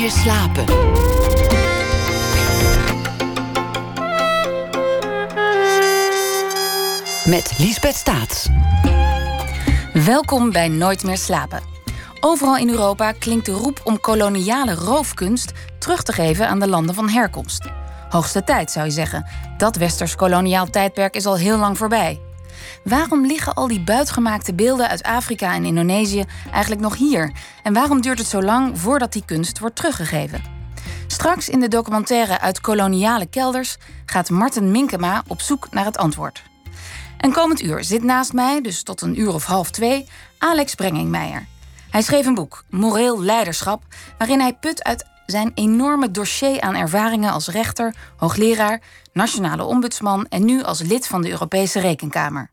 meer slapen. Met Liesbeth Staats. Welkom bij Nooit meer slapen. Overal in Europa klinkt de roep om koloniale roofkunst terug te geven aan de landen van herkomst. Hoogste tijd zou je zeggen. Dat westers koloniaal tijdperk is al heel lang voorbij. Waarom liggen al die buitgemaakte beelden uit Afrika en Indonesië eigenlijk nog hier? En waarom duurt het zo lang voordat die kunst wordt teruggegeven? Straks in de documentaire Uit koloniale kelders gaat Martin Minkema op zoek naar het antwoord. En komend uur zit naast mij, dus tot een uur of half twee, Alex Brengingmeijer. Hij schreef een boek, Moreel Leiderschap, waarin hij put uit zijn enorme dossier aan ervaringen als rechter, hoogleraar, nationale ombudsman en nu als lid van de Europese Rekenkamer.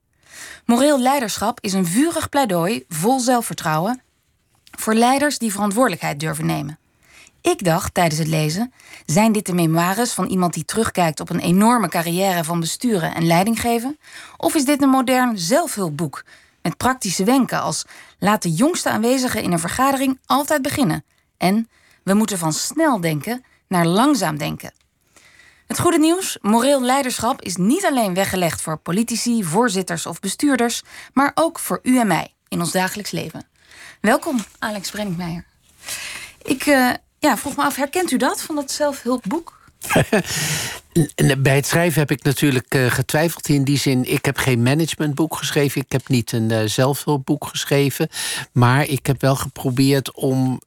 Moreel leiderschap is een vurig pleidooi vol zelfvertrouwen voor leiders die verantwoordelijkheid durven nemen. Ik dacht tijdens het lezen: zijn dit de memoires van iemand die terugkijkt op een enorme carrière van besturen en leiding geven? Of is dit een modern zelfhulpboek met praktische wenken als laat de jongste aanwezigen in een vergadering altijd beginnen en we moeten van snel denken naar langzaam denken. Het goede nieuws: moreel leiderschap is niet alleen weggelegd voor politici, voorzitters of bestuurders, maar ook voor u en mij in ons dagelijks leven. Welkom, Alex Brenningmeijer. Ik uh, ja, vroeg me af, herkent u dat van dat zelfhulpboek? Bij het schrijven heb ik natuurlijk uh, getwijfeld in die zin. Ik heb geen managementboek geschreven. Ik heb niet een uh, zelfhulpboek geschreven. Maar ik heb wel geprobeerd om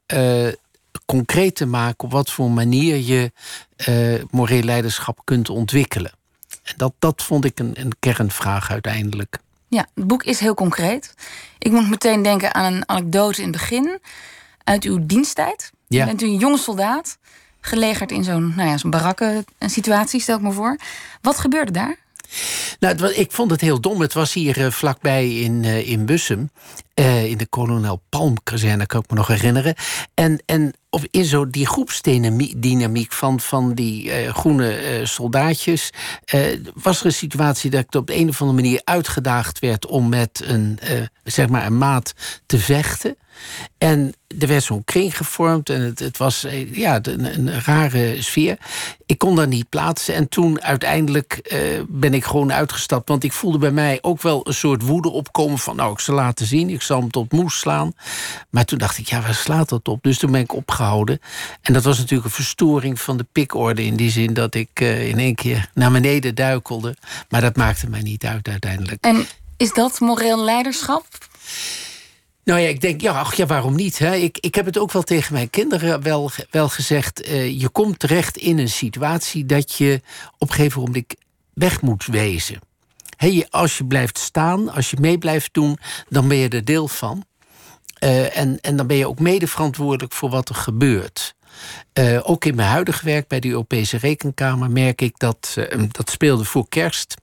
concreet te maken op wat voor manier je uh, moreel leiderschap kunt ontwikkelen. En dat, dat vond ik een, een kernvraag uiteindelijk. Ja, het boek is heel concreet. Ik moet meteen denken aan een anekdote in het begin uit uw diensttijd. Ja. Bent u een jonge soldaat, gelegerd in zo'n nou ja, zo'n barakken situatie, stel ik me voor. Wat gebeurde daar? Nou, ik vond het heel dom. Het was hier uh, vlakbij in, uh, in Bussum. Uh, in de kolonel Palmkazerne, kan ik me nog herinneren. En, en of in zo die groepsdynamiek van, van die groene soldaatjes... was er een situatie dat ik op de een of andere manier uitgedaagd werd... om met een, zeg maar een maat te vechten... En er werd zo'n kring gevormd en het, het was eh, ja, een, rare sfeer. Ik kon daar niet plaatsen en toen uiteindelijk uh, ben ik gewoon uitgestapt. Want ik voelde bij mij ook wel een soort woede opkomen van... nou, ik zal laten zien, ik zal hem tot moes slaan. Maar toen dacht ik, ja, waar slaat dat op? Dus toen ben ik opgehouden. En dat was natuurlijk een verstoring van de pikorde... in die zin dat ik uh, in één keer naar beneden duikelde. Maar dat maakte mij niet uit uiteindelijk. En is dat moreel leiderschap? Nou ja, ik denk, ja, ach, ja waarom niet? Hè? Ik, ik heb het ook wel tegen mijn kinderen wel, wel gezegd. Uh, je komt terecht in een situatie dat je op een gegeven moment weg moet wezen. Als je blijft staan, als je mee blijft doen, dan ben je er deel van. Uh, en, en dan ben je ook mede verantwoordelijk voor wat er gebeurt. Uh, ook in mijn huidige werk bij de Europese Rekenkamer merk ik dat, dat speelde voor kerst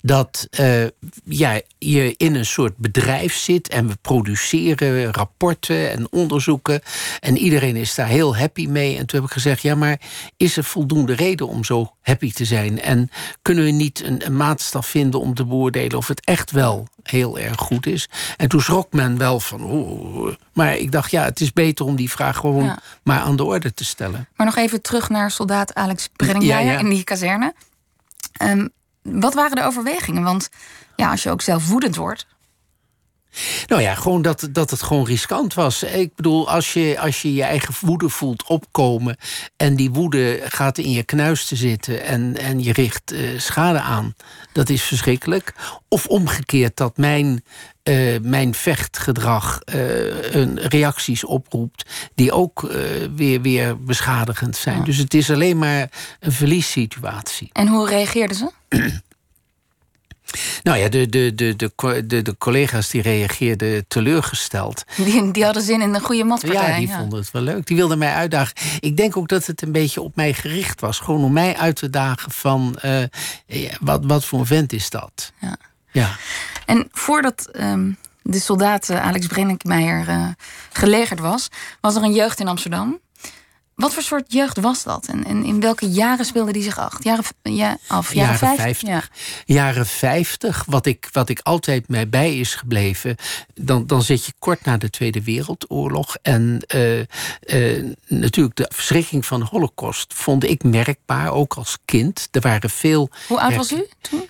dat uh, ja, je in een soort bedrijf zit en we produceren rapporten en onderzoeken. En iedereen is daar heel happy mee. En toen heb ik gezegd: ja, maar is er voldoende reden om zo happy te zijn? En kunnen we niet een, een maatstaf vinden om te beoordelen of het echt wel heel erg goed is? En toen schrok men wel van. Oh, maar ik dacht, ja, het is beter om die vraag gewoon maar aan de orde te stellen. Maar nog even terug naar soldaat Alex Brenninger ja, in die kazerne. Um, wat waren de overwegingen? Want ja, als je ook zelf woedend wordt. Nou ja, gewoon dat, dat het gewoon riskant was. Ik bedoel, als je, als je je eigen woede voelt opkomen... en die woede gaat in je knuis te zitten en, en je richt uh, schade aan... dat is verschrikkelijk. Of omgekeerd, dat mijn, uh, mijn vechtgedrag uh, een reacties oproept... die ook weer, weer beschadigend zijn. Ja. Dus het is alleen maar een verliessituatie. En hoe reageerden ze? Nou ja, de, de, de, de, de, collega's die reageerden teleurgesteld. Die, die hadden zin in een goede matpartij. Ja, die vonden het wel leuk. Die wilden mij uitdagen. Ik denk ook dat het een beetje op mij gericht was. Gewoon om mij uit te dagen van... Uh, wat, wat voor een vent is dat? Ja. ja. En voordat um, de soldaat Alex Brenninkmeijer uh, gelegerd was... was er een jeugd in Amsterdam... wat voor soort jeugd was dat? En, en in welke jaren speelde die zich af? Jaren, ja, af, jaren, jaren 50? Ja. Jaren 50, wat ik, wat ik altijd mij bij is gebleven. Dan, dan zit je kort na de Tweede Wereldoorlog. En uh, uh, natuurlijk de verschrikking van de Holocaust vond ik merkbaar, ook als kind. Er waren veel. Hoe oud was u toen?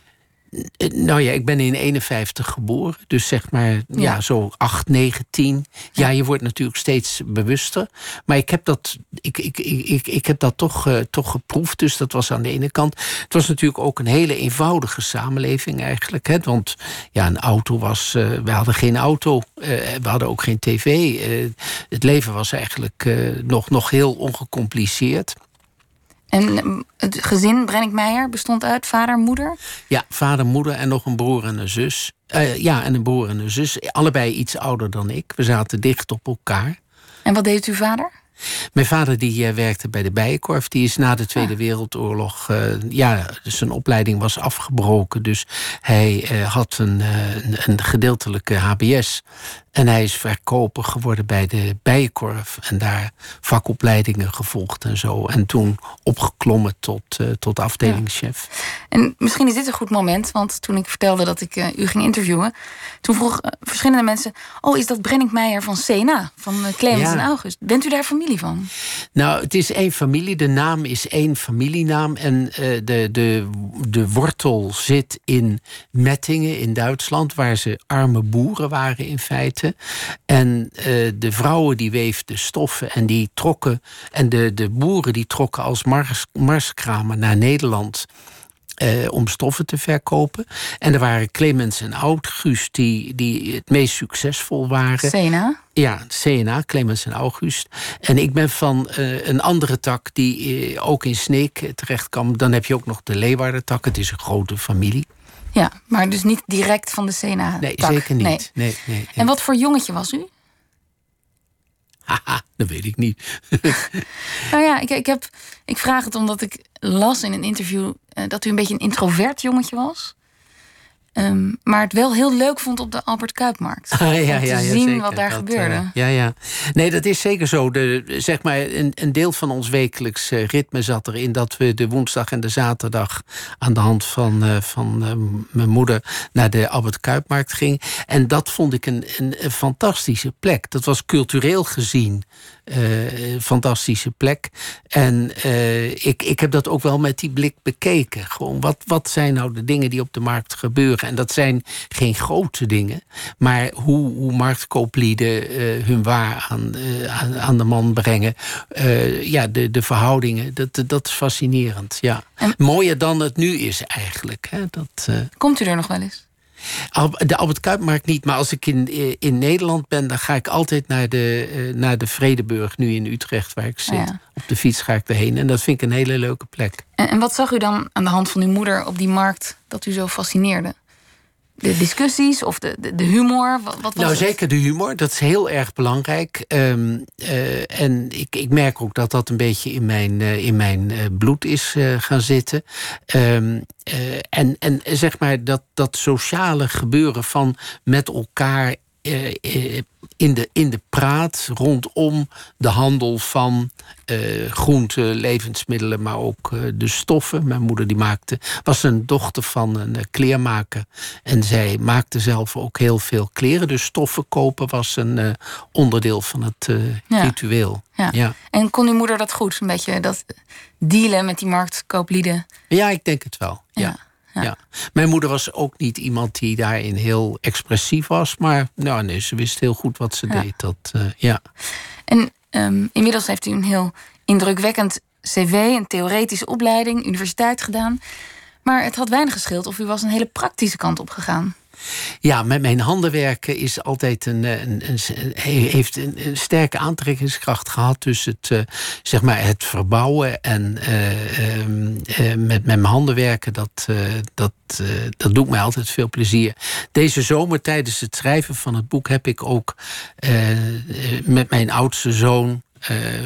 Eh, nou ja, ik ben in 51 geboren. Dus zeg maar, ja, zo 8, 9, 10. Ja, je wordt natuurlijk steeds bewuster. Maar ik heb dat, ik, ik, ik, ik heb dat toch, uh, toch geproefd. Dus dat was aan de ene kant. Het was natuurlijk ook een hele eenvoudige samenleving eigenlijk. Hè? Want ja, een auto was. Uh, we hadden geen auto. Uh, we hadden ook geen tv. het leven was eigenlijk nog, nog heel ongecompliceerd. En ehm, het gezin Brennick Meijer bestond uit vader, moeder? Ja, vader, moeder en nog een broer en een zus. Uh, ja, en een broer en een zus. Allebei iets ouder dan ik. We zaten dicht op elkaar. En wat deed uw vader? Mijn vader die uh, werkte bij de Bijenkorf. Die is na de Tweede ah. Wereldoorlog... Uh, ja, zijn opleiding was afgebroken. Dus hij had een, een, een gedeeltelijke HBS. En hij is verkoper geworden bij de Bijenkorf. En daar vakopleidingen gevolgd en zo. En toen opgeklommen tot, uh, tot afdelingschef. En misschien is dit een goed moment. Want toen ik vertelde dat ik uh, u ging interviewen... toen vroeg uh, verschillende mensen... oh, is dat Brennick Meijer van Sena? Van Clemens en August. Bent u daar familie van? Nou, het is één familie. De naam is één familienaam. En de, de, de wortel zit in Mettingen in Duitsland... waar ze arme boeren waren in feite. En uh, de vrouwen die weefden stoffen en die trokken. En de, de boeren die trokken als mars, marskramen naar Nederland. Uh, om stoffen te verkopen. En er waren Clemens en August die, die het meest succesvol waren. Sena? Ja, CNA, Clemens en August. En ik ben van uh, een andere tak die uh, ook in Sneek terecht kwam. Dan heb je ook nog de Leeuwarden-tak. Het is een grote familie. Ja, maar dus niet direct van de Sena. Nee, zeker niet. Nee. Nee, nee, en wat voor jongetje was u? Haha, dat weet ik niet. nou ja, ik, ik, heb, ik vraag het omdat ik las in een interview uh, dat u een beetje een introvert jongetje was. Um, maar het wel heel leuk vond op de Albert Kuipmarkt. Ah, ja, om te zien wat daar gebeurde. Uh, ja, ja. Nee, dat is zeker zo. De, zeg maar, een, een deel van ons wekelijks uh, ritme zat erin dat we de woensdag en de zaterdag aan de hand van, uh, van mijn moeder naar de Albert Kuipmarkt ging. En dat vond ik een, een, een fantastische plek. Dat was cultureel gezien uh, fantastische plek. En uh, ik, ik heb dat ook wel met die blik bekeken. Gewoon, wat, wat zijn nou de dingen die op de markt gebeuren? En dat zijn geen grote dingen. Maar hoe, hoe marktkooplieden uh, hun waar aan, aan, aan, de man brengen. ja, de, de verhoudingen, dat, dat is fascinerend. Ja. En... Mooier dan het nu is eigenlijk. Hè? Dat, Komt u er nog wel eens? De Albert Kuipmarkt niet, maar als ik in, in Nederland ben, dan ga ik altijd naar de, eh, naar de Vredeburg, nu in Utrecht, waar ik zit. Op de fiets ga ik erheen en dat vind ik een hele leuke plek. En, en wat zag u dan aan de hand van uw moeder op die markt dat u zo fascineerde? De discussies of de, de, de humor? Wat, wat nou, het? zeker de humor. Dat is heel erg belangrijk. Um, uh, en ik, ik merk ook dat dat een beetje in mijn, uh, in mijn uh, bloed is gaan zitten. Um, en, en zeg maar dat, dat sociale gebeuren van met elkaar in de, in de praat rondom de handel van uh, groenten, levensmiddelen, maar ook de stoffen. Mijn moeder die maakte, was een dochter van een kleermaker. En zij maakte zelf ook heel veel kleren. Dus stoffen kopen was een onderdeel van het ja. ritueel. Ja. ja. En kon uw moeder dat goed? Een beetje dat dealen met die marktkooplieden? Ja, ik denk het wel. ja. Ja. Mijn moeder was ook niet iemand die daarin heel expressief was. Maar nou, nee, ze wist heel goed wat ze deed. Dat, uh, ja. En um, inmiddels heeft u een heel indrukwekkend cv, een theoretische opleiding, universiteit gedaan. Maar het had weinig geschild of u was een hele praktische kant op gegaan. Ja, met mijn handen werken is altijd een, een, een, heeft een, sterke aantrekkingskracht gehad. Dus het, uh, zeg maar het verbouwen en uh, uh, met mijn handen werken, dat, dat, dat doet mij altijd veel plezier. Deze zomer tijdens het schrijven van het boek heb ik ook met mijn oudste zoon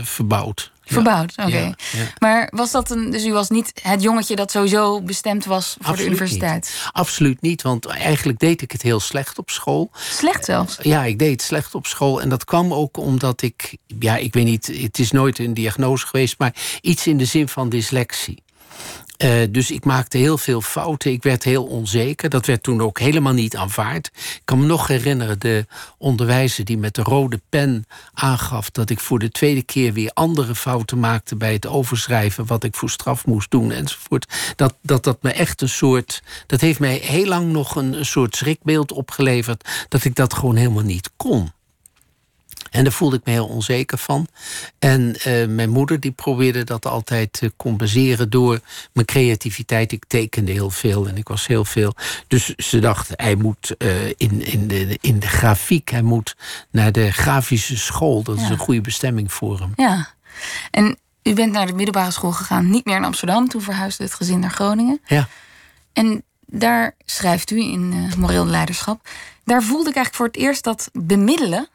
verbouwd. Verbouwd, oké. Maar was dat een. Dus u was niet het jongetje dat sowieso bestemd was voor de universiteit? Absoluut niet, want eigenlijk deed ik het heel slecht op school. Slecht zelfs? Ja, ik deed het slecht op school. En dat kwam ook omdat ik. Ja, ik weet niet, het is nooit een diagnose geweest, maar iets in de zin van dyslexie. Uh, dus ik maakte heel veel fouten. Ik werd heel onzeker. Dat werd toen ook helemaal niet aanvaard. Ik kan me nog herinneren de onderwijzer die met de rode pen aangaf dat ik voor de tweede keer weer andere fouten maakte bij het overschrijven, wat ik voor straf moest doen enzovoort. Dat dat, dat me echt een soort. Dat heeft mij heel lang nog een soort schrikbeeld opgeleverd dat ik dat gewoon helemaal niet kon. En daar voelde ik me heel onzeker van. En uh, mijn moeder die probeerde dat altijd te compenseren door mijn creativiteit. Ik tekende heel veel en ik was heel veel. Dus ze dacht, hij moet uh, in, in, de, in de grafiek, hij moet naar de grafische school. Dat is een goede bestemming voor hem. Ja, en u bent naar de middelbare school gegaan, niet meer in Amsterdam. Toen verhuisde het gezin naar Groningen. Ja. En daar schrijft u in uh, Moreel Leiderschap. Daar voelde ik eigenlijk voor het eerst dat bemiddelen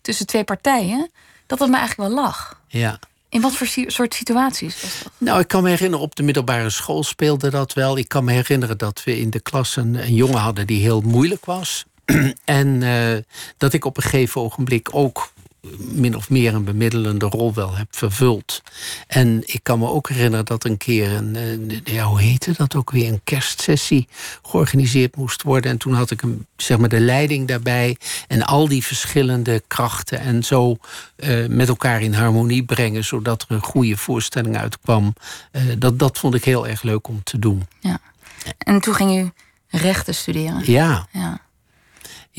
tussen twee partijen, dat het me eigenlijk wel lag. Ja. In wat voor soort situaties was dat? Nou, ik kan me herinneren, op de middelbare school speelde dat wel. Ik kan me herinneren dat we in de klas een, een jongen hadden die heel moeilijk was. en uh, dat ik op een gegeven ogenblik ook min of meer een bemiddelende rol wel heb vervuld. En ik kan me ook herinneren dat een keer een, ja, hoe heette dat ook weer, een kerstsessie georganiseerd moest worden. En toen had ik een, zeg maar de leiding daarbij en al die verschillende krachten en zo uh, met elkaar in harmonie brengen, zodat er een goede voorstelling uitkwam. Uh, dat, dat vond ik heel erg leuk om te doen. Ja. En toen ging u rechten studeren. Ja. ja.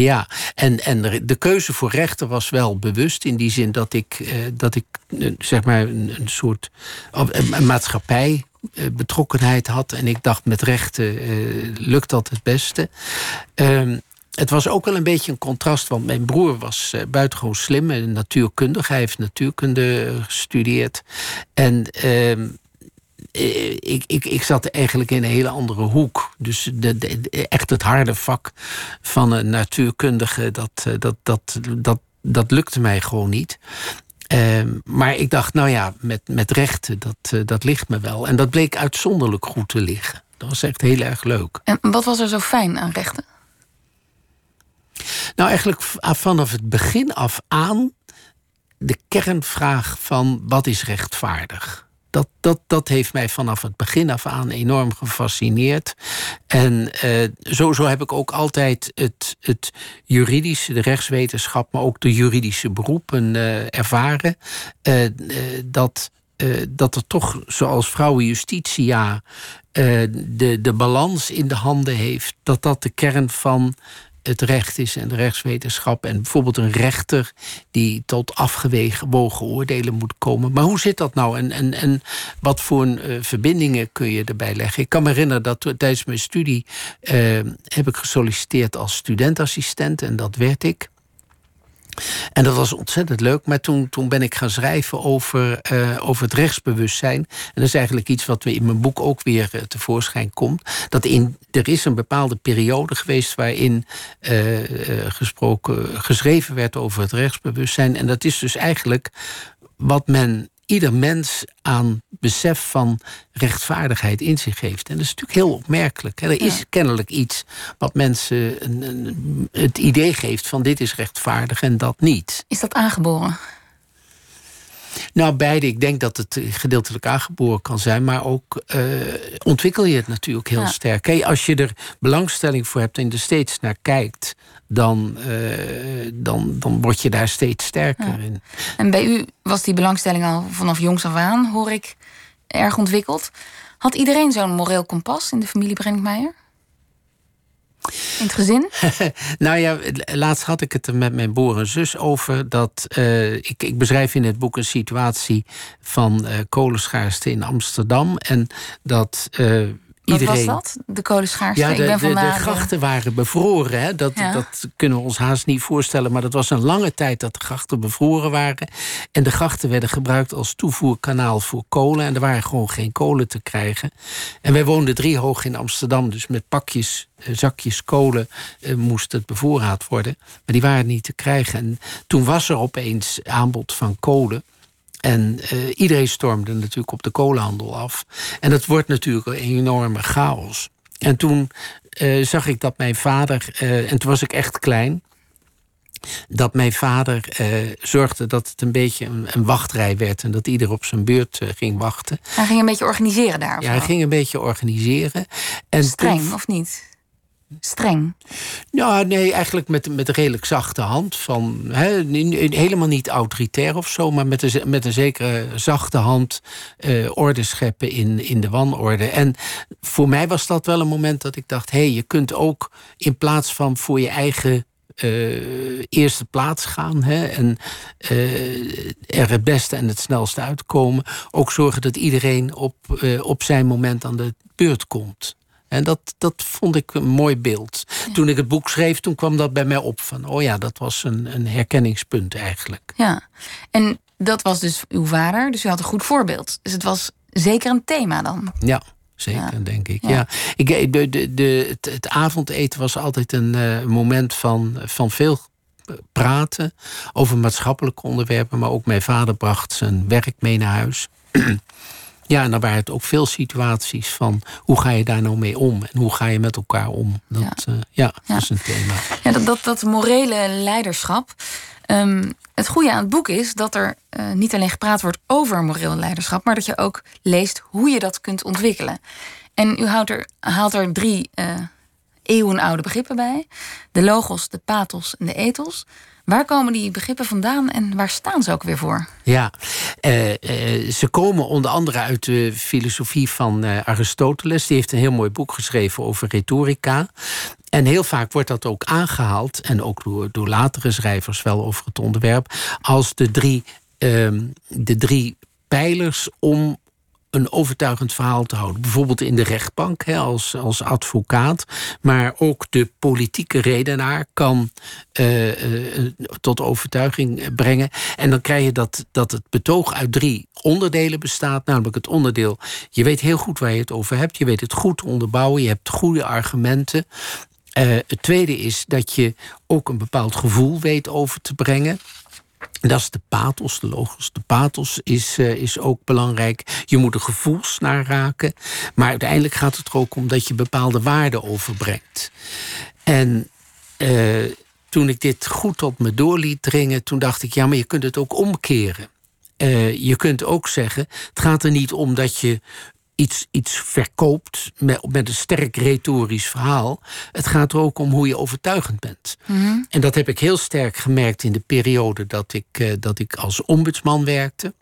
Ja, en, en de keuze voor rechter was wel bewust in die zin dat ik, eh, dat ik eh, zeg maar een, soort een maatschappij eh, betrokkenheid had. En ik dacht, met rechten lukt dat het beste. Ehm, het was ook wel een beetje een contrast, want mijn broer was buitengewoon slim en natuurkundig. Hij heeft natuurkunde gestudeerd. En uh, eh, ik, ik, ik zat eigenlijk in een hele andere hoek. Dus de, de, echt het harde vak van een natuurkundige, dat, eh, dat, dat, dat, dat lukte mij gewoon niet. Uh, maar ik dacht, nou ja, met, met rechten, dat, uh, dat ligt me wel. En dat bleek uitzonderlijk goed te liggen. Dat was echt heel erg leuk. En wat was er zo fijn aan rechten? Nou, eigenlijk vanaf het begin af aan de kernvraag van wat is rechtvaardig? Dat, dat, dat heeft mij vanaf het begin af aan enorm gefascineerd. En uh, zo, zo heb ik ook altijd het, het juridische, de rechtswetenschap, maar ook de juridische beroepen uh, ervaren. Uh, dat, dat er toch, zoals vrouwenjustitia, de, de balans in de handen heeft, dat dat de kern van het recht is en de rechtswetenschap. En bijvoorbeeld een rechter die tot afgewogen oordelen moet komen. Maar hoe zit dat nou? En, en, en wat voor uh, verbindingen kun je erbij leggen? Ik kan me herinneren dat tijdens mijn studie uh, heb ik gesolliciteerd als studentassistent. En dat werd ik. En dat was ontzettend leuk. Maar toen, toen ben ik gaan schrijven over, uh, over het rechtsbewustzijn. En dat is eigenlijk iets wat in mijn boek ook weer uh, tevoorschijn komt. Dat in, er is een bepaalde periode geweest waarin uh, gesproken, geschreven werd over het rechtsbewustzijn. En dat is dus eigenlijk wat men ieder mens aan besef van rechtvaardigheid in zich heeft. En dat is natuurlijk heel opmerkelijk. Er is kennelijk iets wat mensen een, een, het idee geeft van dit is rechtvaardig en dat niet. Is dat aangeboren? Nou, beide. Ik denk dat het gedeeltelijk aangeboren kan zijn, maar ook uh, ontwikkel je het natuurlijk heel sterk. Als je er belangstelling voor hebt en er steeds naar kijkt, dan, uh, dan, dan word je daar steeds sterker in. En bij u was die belangstelling al vanaf jongs af aan, hoor ik, erg ontwikkeld. Had iedereen zo'n moreel kompas in de familie Brenkmeijer? In het gezin? nou ja, laatst had ik het er met mijn broer en zus over. Dat, uh, ik, ik beschrijf in het boek een situatie van uh, kolenschaarste in Amsterdam. En dat uh, wat was dat? De kolenschaarste? Ja, de, ik ben de, de grachten waren bevroren. Hè? Dat, dat kunnen we ons haast niet voorstellen. Maar dat was een lange tijd dat de grachten bevroren waren. En de grachten werden gebruikt als toevoerkanaal voor kolen. En er waren gewoon geen kolen te krijgen. En wij woonden drie hoog in Amsterdam. Dus met pakjes, eh, zakjes kolen eh, moest het bevoorraad worden. Maar die waren niet te krijgen. En toen was er opeens aanbod van kolen. En iedereen stormde natuurlijk op de kolenhandel af. En dat wordt natuurlijk een enorme chaos. En toen zag ik dat mijn vader, en toen was ik echt klein, dat mijn vader eh, zorgde dat het een beetje een, een, wachtrij werd en dat ieder op zijn beurt eh, ging wachten. Hij ging een beetje organiseren daar. Ja, hij ging een beetje organiseren. En Streng of niet? Streng? Ja, nee, eigenlijk met, met een redelijk zachte hand. Van, helemaal niet autoritair of zo, maar met een, met een zekere zachte hand uh, orde scheppen in, in de wanorde. En voor mij was dat wel een moment dat ik dacht: hé, hey, je kunt ook in plaats van voor je eigen uh, eerste plaats gaan. Hè, en uh, er het beste en het snelste uitkomen. Ook zorgen dat iedereen op, op zijn moment aan de beurt komt. En dat, dat vond ik een mooi beeld. Toen ik het boek schreef, toen kwam dat bij mij op. Van, oh ja, dat was een, een herkenningspunt eigenlijk. Ja, en dat was dus uw vader. Dus u had een goed voorbeeld. Dus het was zeker een thema dan. Ja. Zeker, denk ik. Ja. Ik, eh, de, de, de, het, avondeten was altijd een uh, moment van, van veel praten over maatschappelijke onderwerpen. Maar ook mijn vader bracht zijn werk mee naar huis. ja, en dan waren het ook veel situaties van hoe ga je daar nou mee om? En hoe ga je met elkaar om? Dat, ja. Uh, ja, dat is een thema. Ja, dat, dat, dat morele leiderschap. Um, het goede aan het boek is dat er uh, niet alleen gepraat wordt over moreel leiderschap, maar dat je ook leest hoe je dat kunt ontwikkelen. En u houdt er, haalt er drie uh, eeuwenoude begrippen bij: de logos, de pathos en de ethos. Waar komen die begrippen vandaan en waar staan ze ook weer voor? Ja, uh, uh, ze komen onder andere uit de filosofie van uh, Aristoteles. Die heeft een heel mooi boek geschreven over retorica. En heel vaak wordt dat ook aangehaald, en ook door, door latere schrijvers wel over het onderwerp, als de drie, ehm, de drie pijlers om een overtuigend verhaal te houden. Bijvoorbeeld in de rechtbank hè, als, als advocaat. Maar ook de politieke redenaar kan uh, uh, tot overtuiging brengen. En dan krijg je dat, dat het betoog uit drie onderdelen bestaat. Namelijk het onderdeel, je weet heel goed waar je het over hebt. Je weet het goed onderbouwen. Je hebt goede argumenten. Uh, het tweede is dat je ook een bepaald gevoel weet over te brengen. Dat is de pathos, de logos. De pathos is, uh, is ook belangrijk. Je moet er gevoels naar raken. Maar uiteindelijk gaat het er ook om dat je bepaalde waarden overbrengt. En uh, toen ik dit goed op me door liet dringen, toen dacht ik, ja, maar je kunt het ook omkeren. Uh, je kunt ook zeggen, het gaat er niet om dat je iets, iets verkoopt met, met een sterk retorisch verhaal. Het gaat er ook om hoe je overtuigend bent. Mhm. En dat heb ik heel sterk gemerkt in de periode dat ik, uh, dat ik als ombudsman werkte.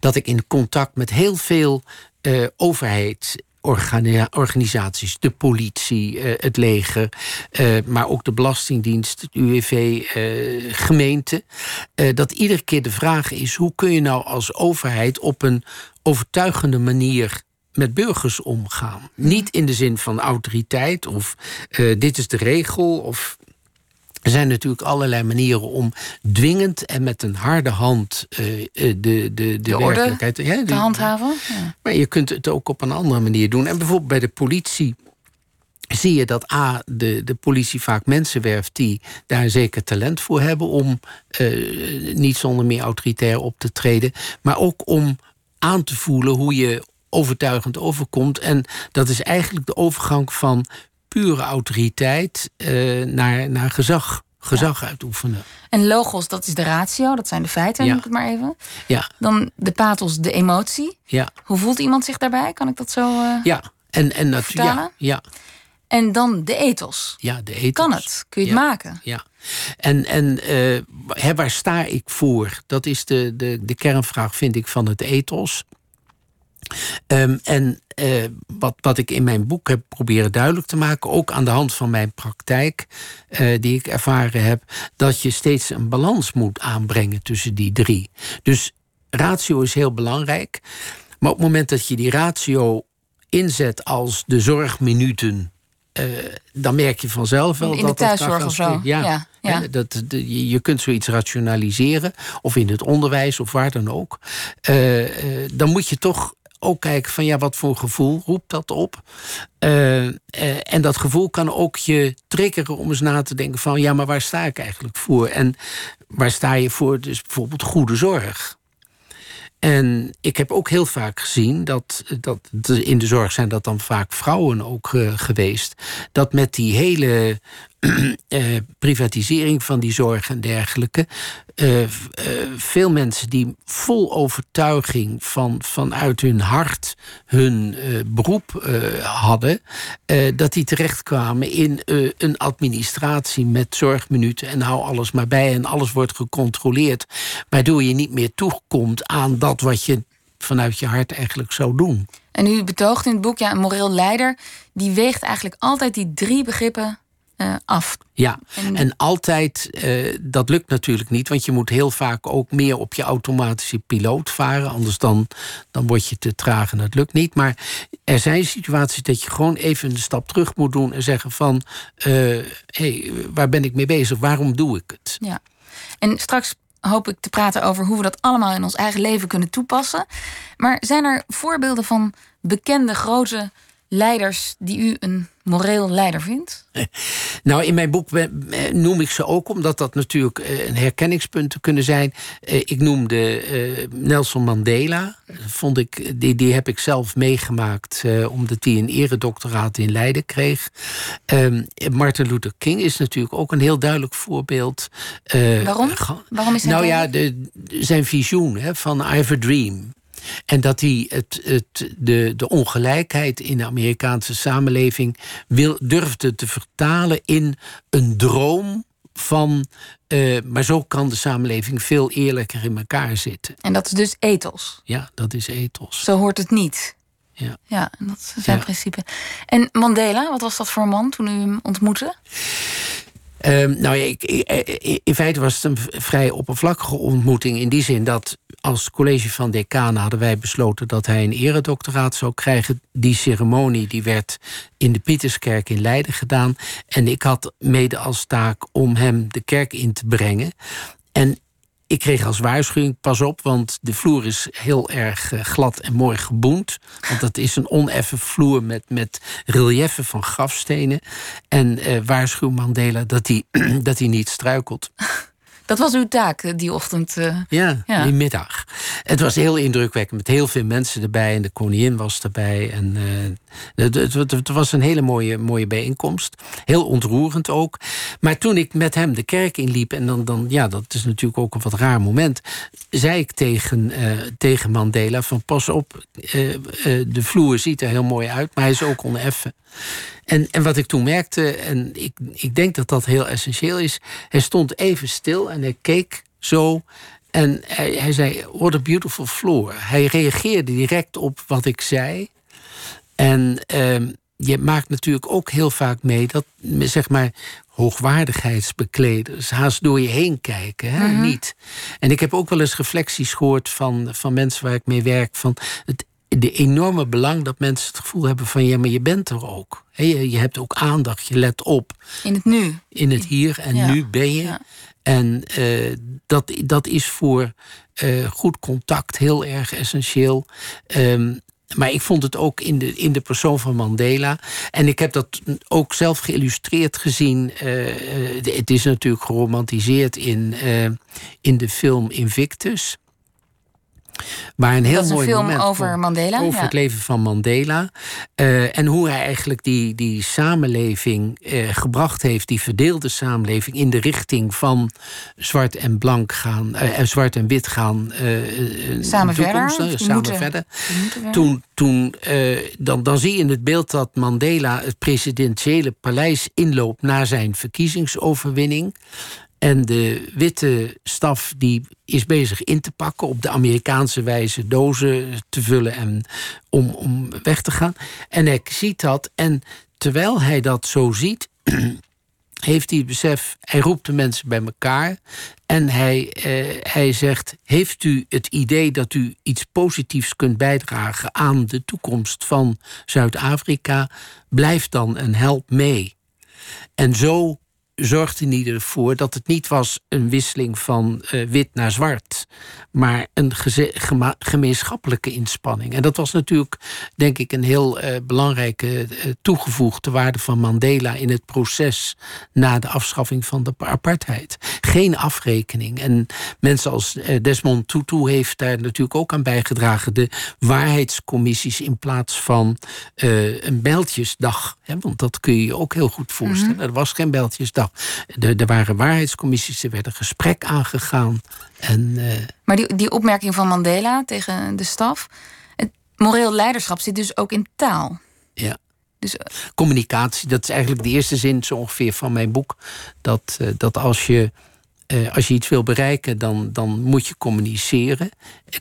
Dat ik in contact met heel veel uh, overheid organisaties, de politie, uh, het leger, maar ook de Belastingdienst, het UWV, gemeente. dat iedere keer de vraag is: hoe kun je nou als overheid op een overtuigende manier met burgers omgaan. Niet in de zin van autoriteit of uh, dit is de regel. Of... Er zijn natuurlijk allerlei manieren om dwingend en met een harde hand uh, de, de, de, de werkelijkheid ja, te handhaven. Ja. Maar je kunt het ook op een andere manier doen. En bijvoorbeeld bij de politie zie je dat A, de, de politie vaak mensen werft die daar een zeker talent voor hebben om uh, niet zonder meer autoritair op te treden, maar ook om aan te voelen hoe je overtuigend overkomt. En dat is eigenlijk de overgang van pure autoriteit uh, naar, naar gezag. Gezag uitoefenen. En logos, dat is de ratio, dat zijn de feiten, ja. noem ik het maar even. Ja. Dan de pathos, de emotie. Ja. Hoe voelt iemand zich daarbij? Kan ik dat zo uh, Ja, en, en natuurlijk. Ja, ja. En dan de ethos. Ja, de ethos. Kan het? Kun je het maken? Ja. En, en uh, waar sta ik voor? Dat is de, de, de kernvraag, vind ik, van het ethos. Um, en uh, wat, wat ik in mijn boek heb proberen duidelijk te maken, ook aan de hand van mijn praktijk, uh, die ik ervaren heb, dat je steeds een balans moet aanbrengen tussen die drie. Dus ratio is heel belangrijk. Maar op het moment dat je die ratio inzet als de zorgminuten dan merk je vanzelf wel in dat de thuiszorg of zo. Ja, ja, ja. Dat, de, je kunt zoiets rationaliseren, of in het onderwijs of waar dan ook. Uh, uh, dan moet je toch ook kijken van ja, wat voor gevoel roept dat op? Uh, uh, en dat gevoel kan ook je triggeren om eens na te denken van ja, maar waar sta ik eigenlijk voor? En waar sta je voor? Dus bijvoorbeeld goede zorg. En ik heb ook heel vaak gezien dat, dat in de zorg zijn dat dan vaak vrouwen ook uh, geweest. Dat met die hele privatisering van die zorg en dergelijke. Uh, veel mensen die vol overtuiging van, vanuit hun hart hun beroep hadden, dat die terechtkwamen in een administratie met zorgminuten en hou alles maar bij en alles wordt gecontroleerd, waardoor je niet meer toekomt aan dat wat je vanuit je hart eigenlijk zou doen. En u betoogt in het boek, ja, een moreel leider, die weegt eigenlijk altijd die drie begrippen uh, af. Ja, en, altijd, uh, dat lukt natuurlijk niet, want je moet heel vaak ook meer op je automatische piloot varen, anders dan, dan word je te traag en dat lukt niet. Maar er zijn situaties dat je gewoon even een stap terug moet doen en zeggen van, hé, uh, hey, waar ben ik mee bezig? Waarom doe ik het? Ja, en straks hoop ik te praten over hoe we dat allemaal in ons eigen leven kunnen toepassen. Maar zijn er voorbeelden van bekende grote leiders die u een moreel leider vindt? Nou, in mijn boek noem ik ze ook, omdat dat natuurlijk eh, een herkenningspunt te kunnen zijn. Eh, ik noemde eh, Nelson Mandela. Vond ik, die, die heb ik zelf meegemaakt, omdat hij een eredoctoraat in Leiden kreeg. Ehm, Martin Luther King is natuurlijk ook een heel duidelijk voorbeeld. Waarom? Waarom is hij Nou ja, de, zijn visioen hè, van I have a dream. En dat hij het, het, de, de ongelijkheid in de Amerikaanse samenleving wil, durfde te vertalen in een droom van. Uh, maar zo kan de samenleving veel eerlijker in elkaar zitten. En dat is dus ethos. Ja, dat is ethos. Zo hoort het niet. Ja, ja dat is zijn ja. principe. En Mandela, wat was dat voor een man toen u hem ontmoette? Um, nou ja, ik, in feite was het een vrij oppervlakkige ontmoeting. In die zin dat als college van decanen hadden wij besloten dat hij een eredoctoraat zou krijgen. Die ceremonie die werd in de Pieterskerk in Leiden gedaan. En ik had mede als taak om hem de kerk in te brengen. En ik kreeg als waarschuwing, pas op, want de vloer is heel erg eh, glad en mooi geboend. Want dat is een oneffen vloer met, met relieffen van grafstenen. En uh, waarschuw Mandela dat hij, dat hij niet struikelt. Dat was uw taak eh, die ochtend. Uh, ja, ja, die middag. Het was heel indrukwekkend met heel veel mensen erbij. En de koningin was erbij. En uh, het, het, het, was een hele mooie, mooie bijeenkomst. Heel ontroerend ook. Maar toen ik met hem de kerk inliep. En dan, dan ja, dat is natuurlijk ook een wat raar moment. Zei ik tegen, tegen Mandela: van pas op, de vloer ziet er heel mooi uit. Maar hij is ook oneffen. En, en wat ik toen merkte, en ik, ik denk dat dat heel essentieel is, hij stond even stil en hij keek zo. En hij, hij zei: What a beautiful floor. Hij reageerde direct op wat ik zei. En ehm, je maakt natuurlijk ook heel vaak mee dat, zeg maar, hoogwaardigheidsbekleders haast door je heen kijken. Hè? Mhm. Niet. En ik heb ook wel eens reflecties gehoord van, van mensen waar ik mee werk. Van het de enorme belang dat mensen het gevoel hebben van ja, maar je bent er ook. je, je hebt ook aandacht, je let op. In het nu. In het hier en Ja. nu ben je. Ja. En eh, dat, dat is voor eh, goed contact heel erg essentieel. Ehm, maar ik vond het ook in de, in de persoon van Mandela. En ik heb dat ook zelf geïllustreerd gezien. Eh, het is natuurlijk geromantiseerd in, in de film Invictus. Waar een heel dat is een mooi film moment over Mandela. over ja. het leven van Mandela. eh, en hoe hij eigenlijk die, die samenleving eh, gebracht heeft, die verdeelde samenleving, in de richting van zwart en blank gaan, eh, zwart en wit gaan. Samen toekomst, verder, samen moeten- verder. Moeten Toen, toen dan, dan zie je in het beeld dat Mandela het presidentiële paleis inloopt na zijn verkiezingsoverwinning. En de witte staf die is bezig in te pakken op de Amerikaanse wijze dozen te vullen en om, om weg te gaan. En hij ziet dat en terwijl hij dat zo ziet, heeft hij het besef, hij roept de mensen bij elkaar en hij, eh, hij zegt: Heeft u het idee dat u iets positiefs kunt bijdragen aan de toekomst van Zuid-Afrika? Blijf dan en help mee. En zo zorgde in ieder voor dat het niet was een wisseling van uh, wit naar zwart, maar een gemeenschappelijke inspanning. En dat was natuurlijk, denk ik, een heel uh, belangrijke uh, toegevoegde waarde van Mandela in het proces na de afschaffing van de apartheid. Geen afrekening. En mensen als Desmond Tutu heeft daar natuurlijk ook aan bijgedragen. De waarheidscommissies in plaats van een bijltjesdag. Want dat kun je je ook heel goed voorstellen. Mhm. Er was geen bijltjesdag. Er, er waren waarheidscommissies, er werd een gesprek aangegaan. En, uh... Maar die, die opmerking van Mandela tegen de staf. Het moreel leiderschap zit dus ook in taal. Ja. Dus, uh... Communicatie, dat is eigenlijk de eerste zin zo ongeveer van mijn boek. Dat, uh, dat als je uh, als je iets wil bereiken, dan, dan moet je communiceren.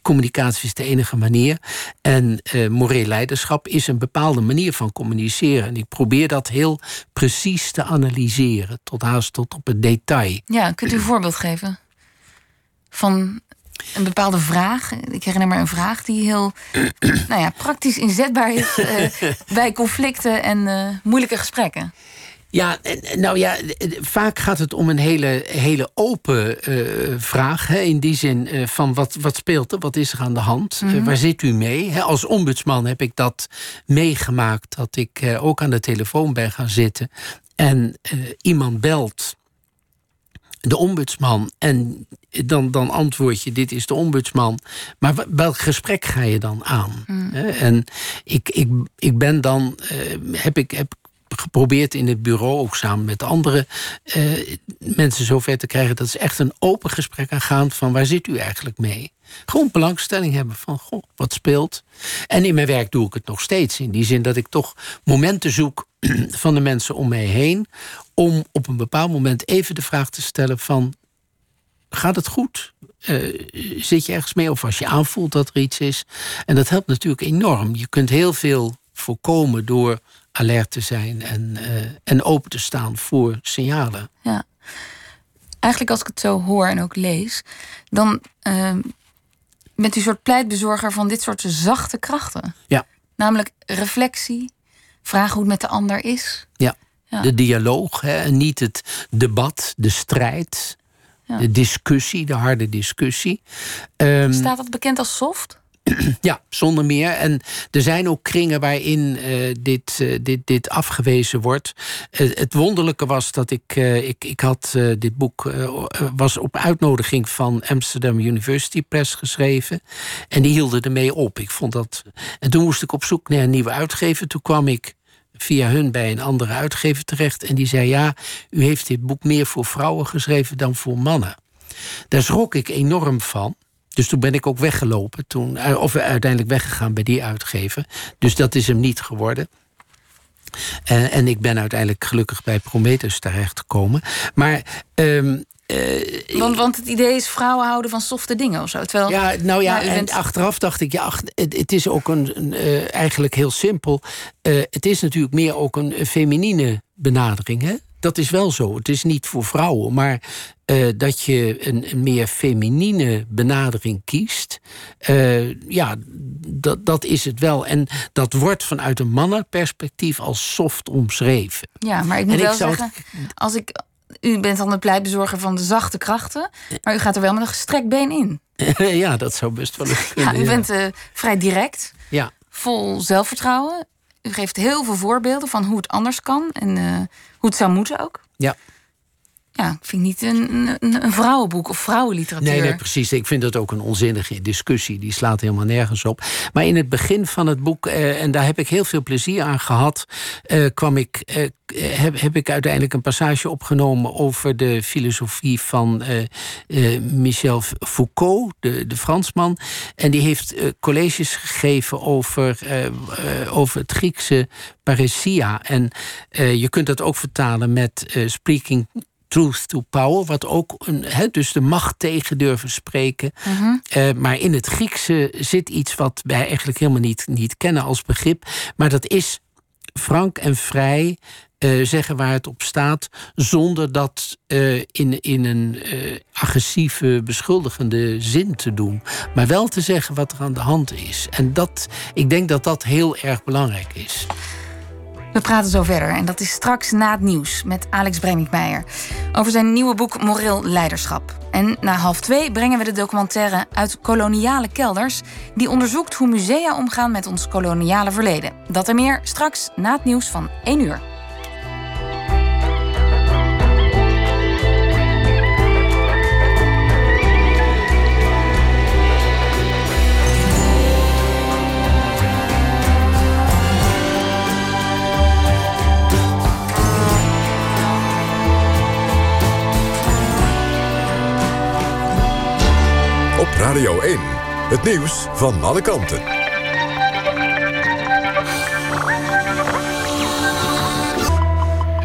Communicatie is de enige manier. En uh, moreel leiderschap is een bepaalde manier van communiceren. En ik probeer dat heel precies te analyseren, tot haast tot op het detail. Ja, kunt u een voorbeeld geven? Van een bepaalde vraag. Ik herinner me een vraag die heel nou ja, praktisch inzetbaar is uh, bij conflicten en moeilijke gesprekken. Ja, nou ja, vaak gaat het om een hele, hele open uh, vraag. Hè, in die zin uh, van wat, wat speelt er, wat is er aan de hand, mm -hmm. uh, waar zit u mee? Hè, als ombudsman heb ik dat meegemaakt, dat ik ook aan de telefoon ben gaan zitten en iemand belt de ombudsman. En dan, dan antwoord je, dit is de ombudsman. Maar welk gesprek ga je dan aan? Mm. En ik, ik, ik ben dan, heb ik, heb geprobeerd in het bureau, ook samen met andere uh, mensen zover te krijgen. Dat is echt een open gesprek aangaan van waar zit u eigenlijk mee? Gewoon belangstelling hebben van goh, wat speelt. En in mijn werk doe ik het nog steeds. In die zin dat ik toch momenten zoek van de mensen om mij heen. Om op een bepaald moment even de vraag te stellen van gaat het goed? Uh, zit je ergens mee? Of als je aanvoelt dat er iets is. En dat helpt natuurlijk enorm. Je kunt heel veel voorkomen door alert te zijn en, uh, en open te staan voor signalen. Ja. Eigenlijk als ik het zo hoor en ook lees, dan uh, bent u een soort pleitbezorger van dit soort zachte krachten. Ja. Namelijk reflectie, vragen hoe het met de ander is. Ja, ja. de dialoog, hè, niet het debat, de strijd, ja. de discussie, de harde discussie. Um, Staat dat bekend als soft? Ja, zonder meer. En er zijn ook kringen waarin uh, dit, uh, dit, dit afgewezen wordt. Uh, het wonderlijke was dat ik. ik, ik had dit boek. was op uitnodiging van Amsterdam University Press geschreven. En die hielden ermee op. Ik vond dat. En toen moest ik op zoek naar een nieuwe uitgever. Toen kwam ik via hun bij een andere uitgever terecht. En die zei: Ja, u heeft dit boek meer voor vrouwen geschreven dan voor mannen. Daar schrok ik enorm van. Dus toen ben ik ook weggelopen. Toen, eh, of uiteindelijk weggegaan bij die uitgever. Dus dat is hem niet geworden. En, eh, en ik ben uiteindelijk gelukkig bij Prometheus terechtgekomen. Maar. Um, uh, want, want het idee is vrouwen houden van softe dingen of zo. Terwijl, ja, nou ja, en bent... achteraf dacht ik, ja, ach, het, het, is ook een, een uh, eigenlijk heel simpel. Uh, het is natuurlijk meer ook een feminine benadering. Hè? dat is wel zo. Het is niet voor vrouwen, maar uh, dat je een, een, meer feminine benadering kiest. Uh, ja, dat, dat is het wel. En dat wordt vanuit een mannenperspectief als soft omschreven. Ja, maar ik moet en wel ik zeggen, als ik. U bent dan de pleitbezorger van de zachte krachten, maar u gaat er wel met een gestrekt been in. ja, dat zou best wel kunnen. Ja, u bent uh, vrij direct, ja. vol zelfvertrouwen. U geeft heel veel voorbeelden van hoe het anders kan en hoe het zou moeten ook. Ja. Ja, ik vind niet een, een, een, vrouwenboek of vrouwenliteratuur. Nee, nee, precies. Ik vind dat ook een onzinnige discussie. Die slaat helemaal nergens op. Maar in het begin van het boek, eh, en daar heb ik heel veel plezier aan gehad, eh, kwam ik, eh, heb, heb ik uiteindelijk een passage opgenomen over de filosofie van eh, eh, Michel Foucault, de, de Fransman. En die heeft eh, colleges gegeven over, over het Griekse paresia. En je kunt dat ook vertalen met speaking truth to power, wat ook een, he, dus de macht tegen durven spreken. Mm uh, maar in het Griekse zit iets wat wij eigenlijk helemaal niet, niet kennen als begrip. Maar dat is frank en vrij uh, zeggen waar het op staat, zonder dat uh, in, in een agressieve, beschuldigende zin te doen. Maar wel te zeggen wat er aan de hand is. En dat, ik denk dat dat heel erg belangrijk is. We praten zo verder en dat is straks na het nieuws met Alex Brenningmeijer over zijn nieuwe boek Moreel Leiderschap. En na half twee brengen we de documentaire uit koloniale kelders die onderzoekt hoe musea omgaan met ons koloniale verleden. Dat en meer straks na het nieuws van 1 uur. Radio 1. Het nieuws van alle kanten.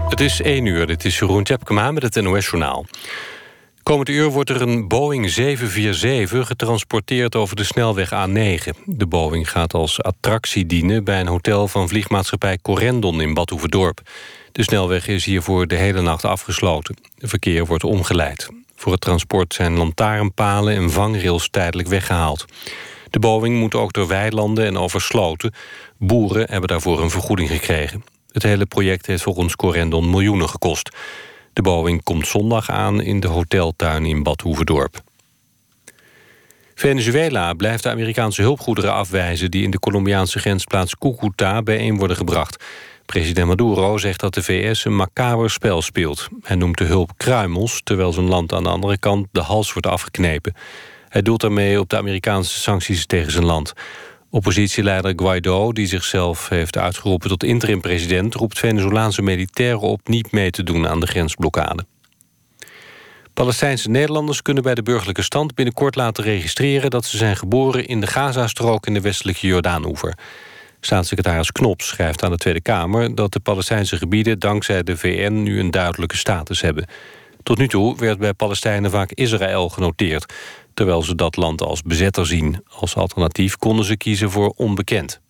Het is 1 uur, dit is Jeroen Tjepkema met het NOS-journaal. Komend uur wordt er een Boeing 747 getransporteerd over de snelweg A9. De Boeing gaat als attractie dienen bij een hotel van vliegmaatschappij Corendon in Badhoevedorp. De snelweg is hiervoor de hele nacht afgesloten. Verkeer wordt omgeleid. Voor het transport zijn lantaarnpalen en vangrails tijdelijk weggehaald. De Boeing moet ook door weilanden en over sloten. Boeren hebben daarvoor een vergoeding gekregen. Het hele project heeft volgens Corendon miljoenen gekost. De Boeing komt zondag aan in de hoteltuin in Bad Hoeverdorp. Venezuela blijft de Amerikaanse hulpgoederen afwijzen... die in de Colombiaanse grensplaats Cucuta bijeen worden gebracht. President Maduro zegt dat de VS een macaber spel speelt. Hij noemt de hulp kruimels, terwijl zijn land aan de andere kant de hals wordt afgeknepen. Hij doelt daarmee op de Amerikaanse sancties tegen zijn land. Oppositieleider Guaido, die zichzelf heeft uitgeroepen tot interim-president... roept Venezolaanse militairen op niet mee te doen aan de grensblokkade. Palestijnse Nederlanders kunnen bij de burgerlijke stand binnenkort laten registreren... dat ze zijn geboren in de Gazastrook in de westelijke Jordaanoever. Staatssecretaris Knops schrijft aan de Tweede Kamer... dat de Palestijnse gebieden dankzij de VN nu een duidelijke status hebben. Tot nu toe werd bij Palestijnen vaak Israël genoteerd... terwijl ze dat land als bezetter zien. Als alternatief konden ze kiezen voor onbekend.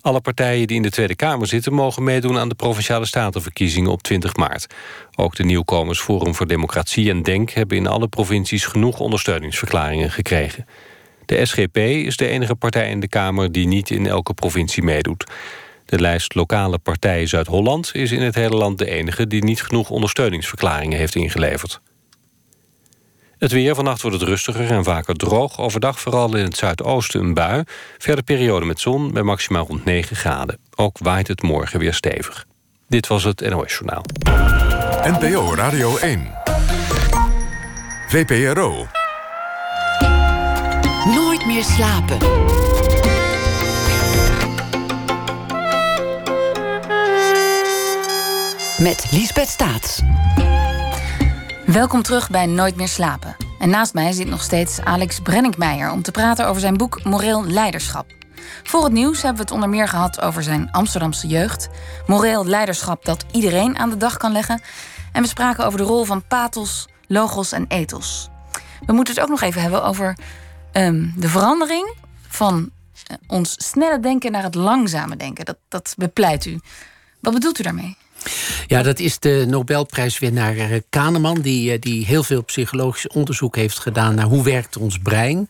Alle partijen die in de Tweede Kamer zitten... mogen meedoen aan de Provinciale Statenverkiezingen op 20 maart. Ook de nieuwkomers Forum voor Democratie en DENK... hebben in alle provincies genoeg ondersteuningsverklaringen gekregen. De SGP is de enige partij in de Kamer die niet in elke provincie meedoet. De lijst lokale partijen Zuid-Holland is in het hele land de enige... die niet genoeg ondersteuningsverklaringen heeft ingeleverd. Het weer, vannacht wordt het rustiger en vaker droog. Overdag vooral in het zuidoosten een bui. Verder periode met zon bij maximaal rond 9 graden. Ook waait het morgen weer stevig. Dit was het NOS Journaal. NPO Radio 1. VPRO meer slapen. Met Liesbeth Staats. Welkom terug bij Nooit meer slapen. En naast mij zit nog steeds Alex Brenninkmeijer om te praten over zijn boek Moreel Leiderschap. Voor het nieuws hebben we het onder meer gehad over zijn Amsterdamse jeugd, moreel leiderschap dat iedereen aan de dag kan leggen. En we spraken over de rol van pathos, logos en ethos. We moeten het ook nog even hebben over Ehm, de verandering van eh, ons snelle denken naar het langzame denken. Dat, dat bepleit u. Wat bedoelt u daarmee? Ja, dat is de Nobelprijswinnaar eh, Kahneman... Die, eh, die heel veel psychologisch onderzoek heeft gedaan... naar hoe werkt ons brein.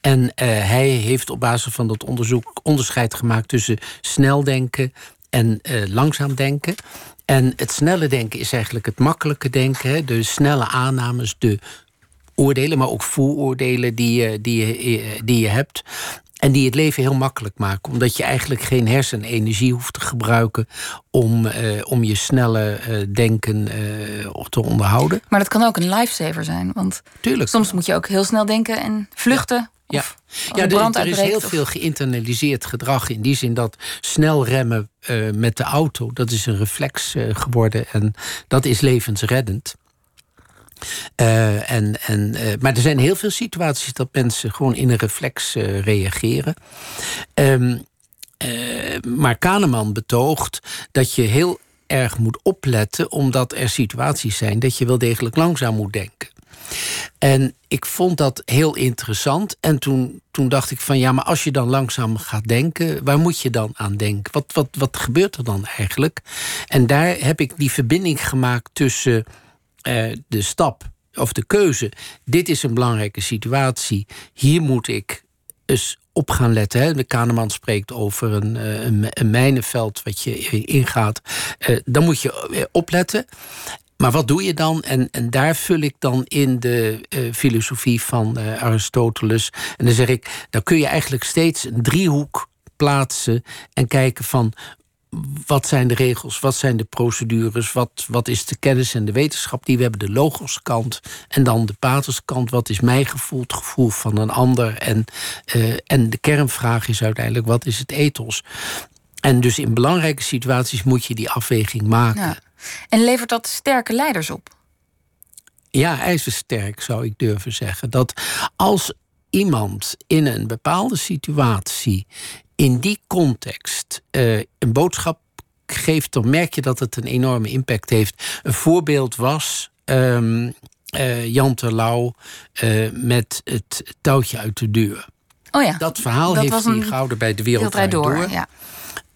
En hij heeft op basis van dat onderzoek onderscheid gemaakt... tussen snel denken en langzaam denken. En het snelle denken is eigenlijk het makkelijke denken. De snelle aannames, de oordelen, maar ook vooroordelen die je, die, je, eh, die je hebt. En die het leven heel makkelijk maken. Omdat je eigenlijk geen hersenenergie hoeft te gebruiken om, uh, om je snelle uh, denken uh, te onderhouden. Maar dat kan ook een lifesaver zijn. Want Tuurlijk. soms moet je ook heel snel denken en vluchten. Ja. Of ja, er, er, is heel veel geïnternaliseerd gedrag in die zin dat snel remmen met de auto, dat is een reflex geworden en dat is levensreddend. Uh, en, en, uh, maar er zijn heel veel situaties dat mensen gewoon in een reflex uh, reageren. Um, maar Kahneman betoogt dat je heel erg moet opletten, omdat er situaties zijn dat je wel degelijk langzaam moet denken. En ik vond dat heel interessant. En toen, toen dacht ik van ja, maar als je dan langzaam gaat denken, waar moet je dan aan denken? Wat, wat, wat gebeurt er dan eigenlijk? En daar heb ik die verbinding gemaakt tussen uh, de stap of de keuze. Dit is een belangrijke situatie. Hier moet ik eens op gaan letten. De Kahneman spreekt over een, eh, een, een mijnenveld wat je ingaat. Uh, dan moet je opletten. Maar wat doe je dan? En, en daar vul ik dan in de filosofie van Aristoteles. En dan zeg ik, dan kun je eigenlijk steeds een driehoek plaatsen en kijken van wat zijn de regels, wat zijn de procedures, wat, wat is de kennis en de wetenschap die we hebben, de logoskant en dan de pathuskant, wat is mijn gevoel, het gevoel van een ander en, uh, en de kernvraag is uiteindelijk wat is het ethos. En dus in belangrijke situaties moet je die afweging maken. Ja. En levert dat sterke leiders op? Ja, ijzersterk zou ik durven zeggen. Dat als iemand in een bepaalde situatie, in die context, uh, een boodschap geeft, dan merk je dat het een enorme impact heeft. Een voorbeeld was. Um, uh, Jan Terlouw uh, met het touwtje uit de deur. Oh ja, dat verhaal dat heeft hij gehouden bij de Wereld Door. door. Ja.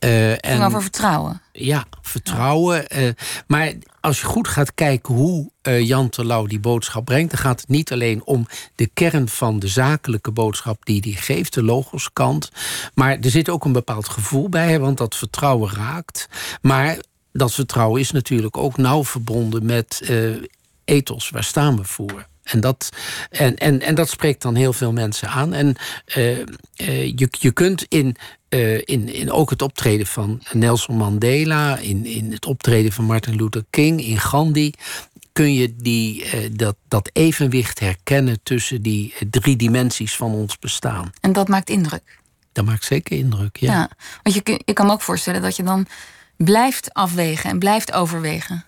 Uh, en, over vertrouwen. Ja, vertrouwen. Ja. Uh, maar als je goed gaat kijken hoe uh, Jan Terlouw die boodschap brengt... dan gaat het niet alleen om de kern van de zakelijke boodschap... die hij geeft, de logoskant. Maar er zit ook een bepaald gevoel bij, want dat vertrouwen raakt. Maar dat vertrouwen is natuurlijk ook nauw verbonden met ethos. Waar staan we voor? En dat, en, en, en dat spreekt dan heel veel mensen aan. En uh, uh, je, je kunt in, uh, in, in ook het optreden van Nelson Mandela, in, in het optreden van Martin Luther King, in Gandhi, kun je die, dat, dat evenwicht herkennen tussen die drie dimensies van ons bestaan. En dat maakt indruk. Dat maakt zeker indruk, ja. ja want je, je kan me ook voorstellen dat je dan blijft afwegen en blijft overwegen.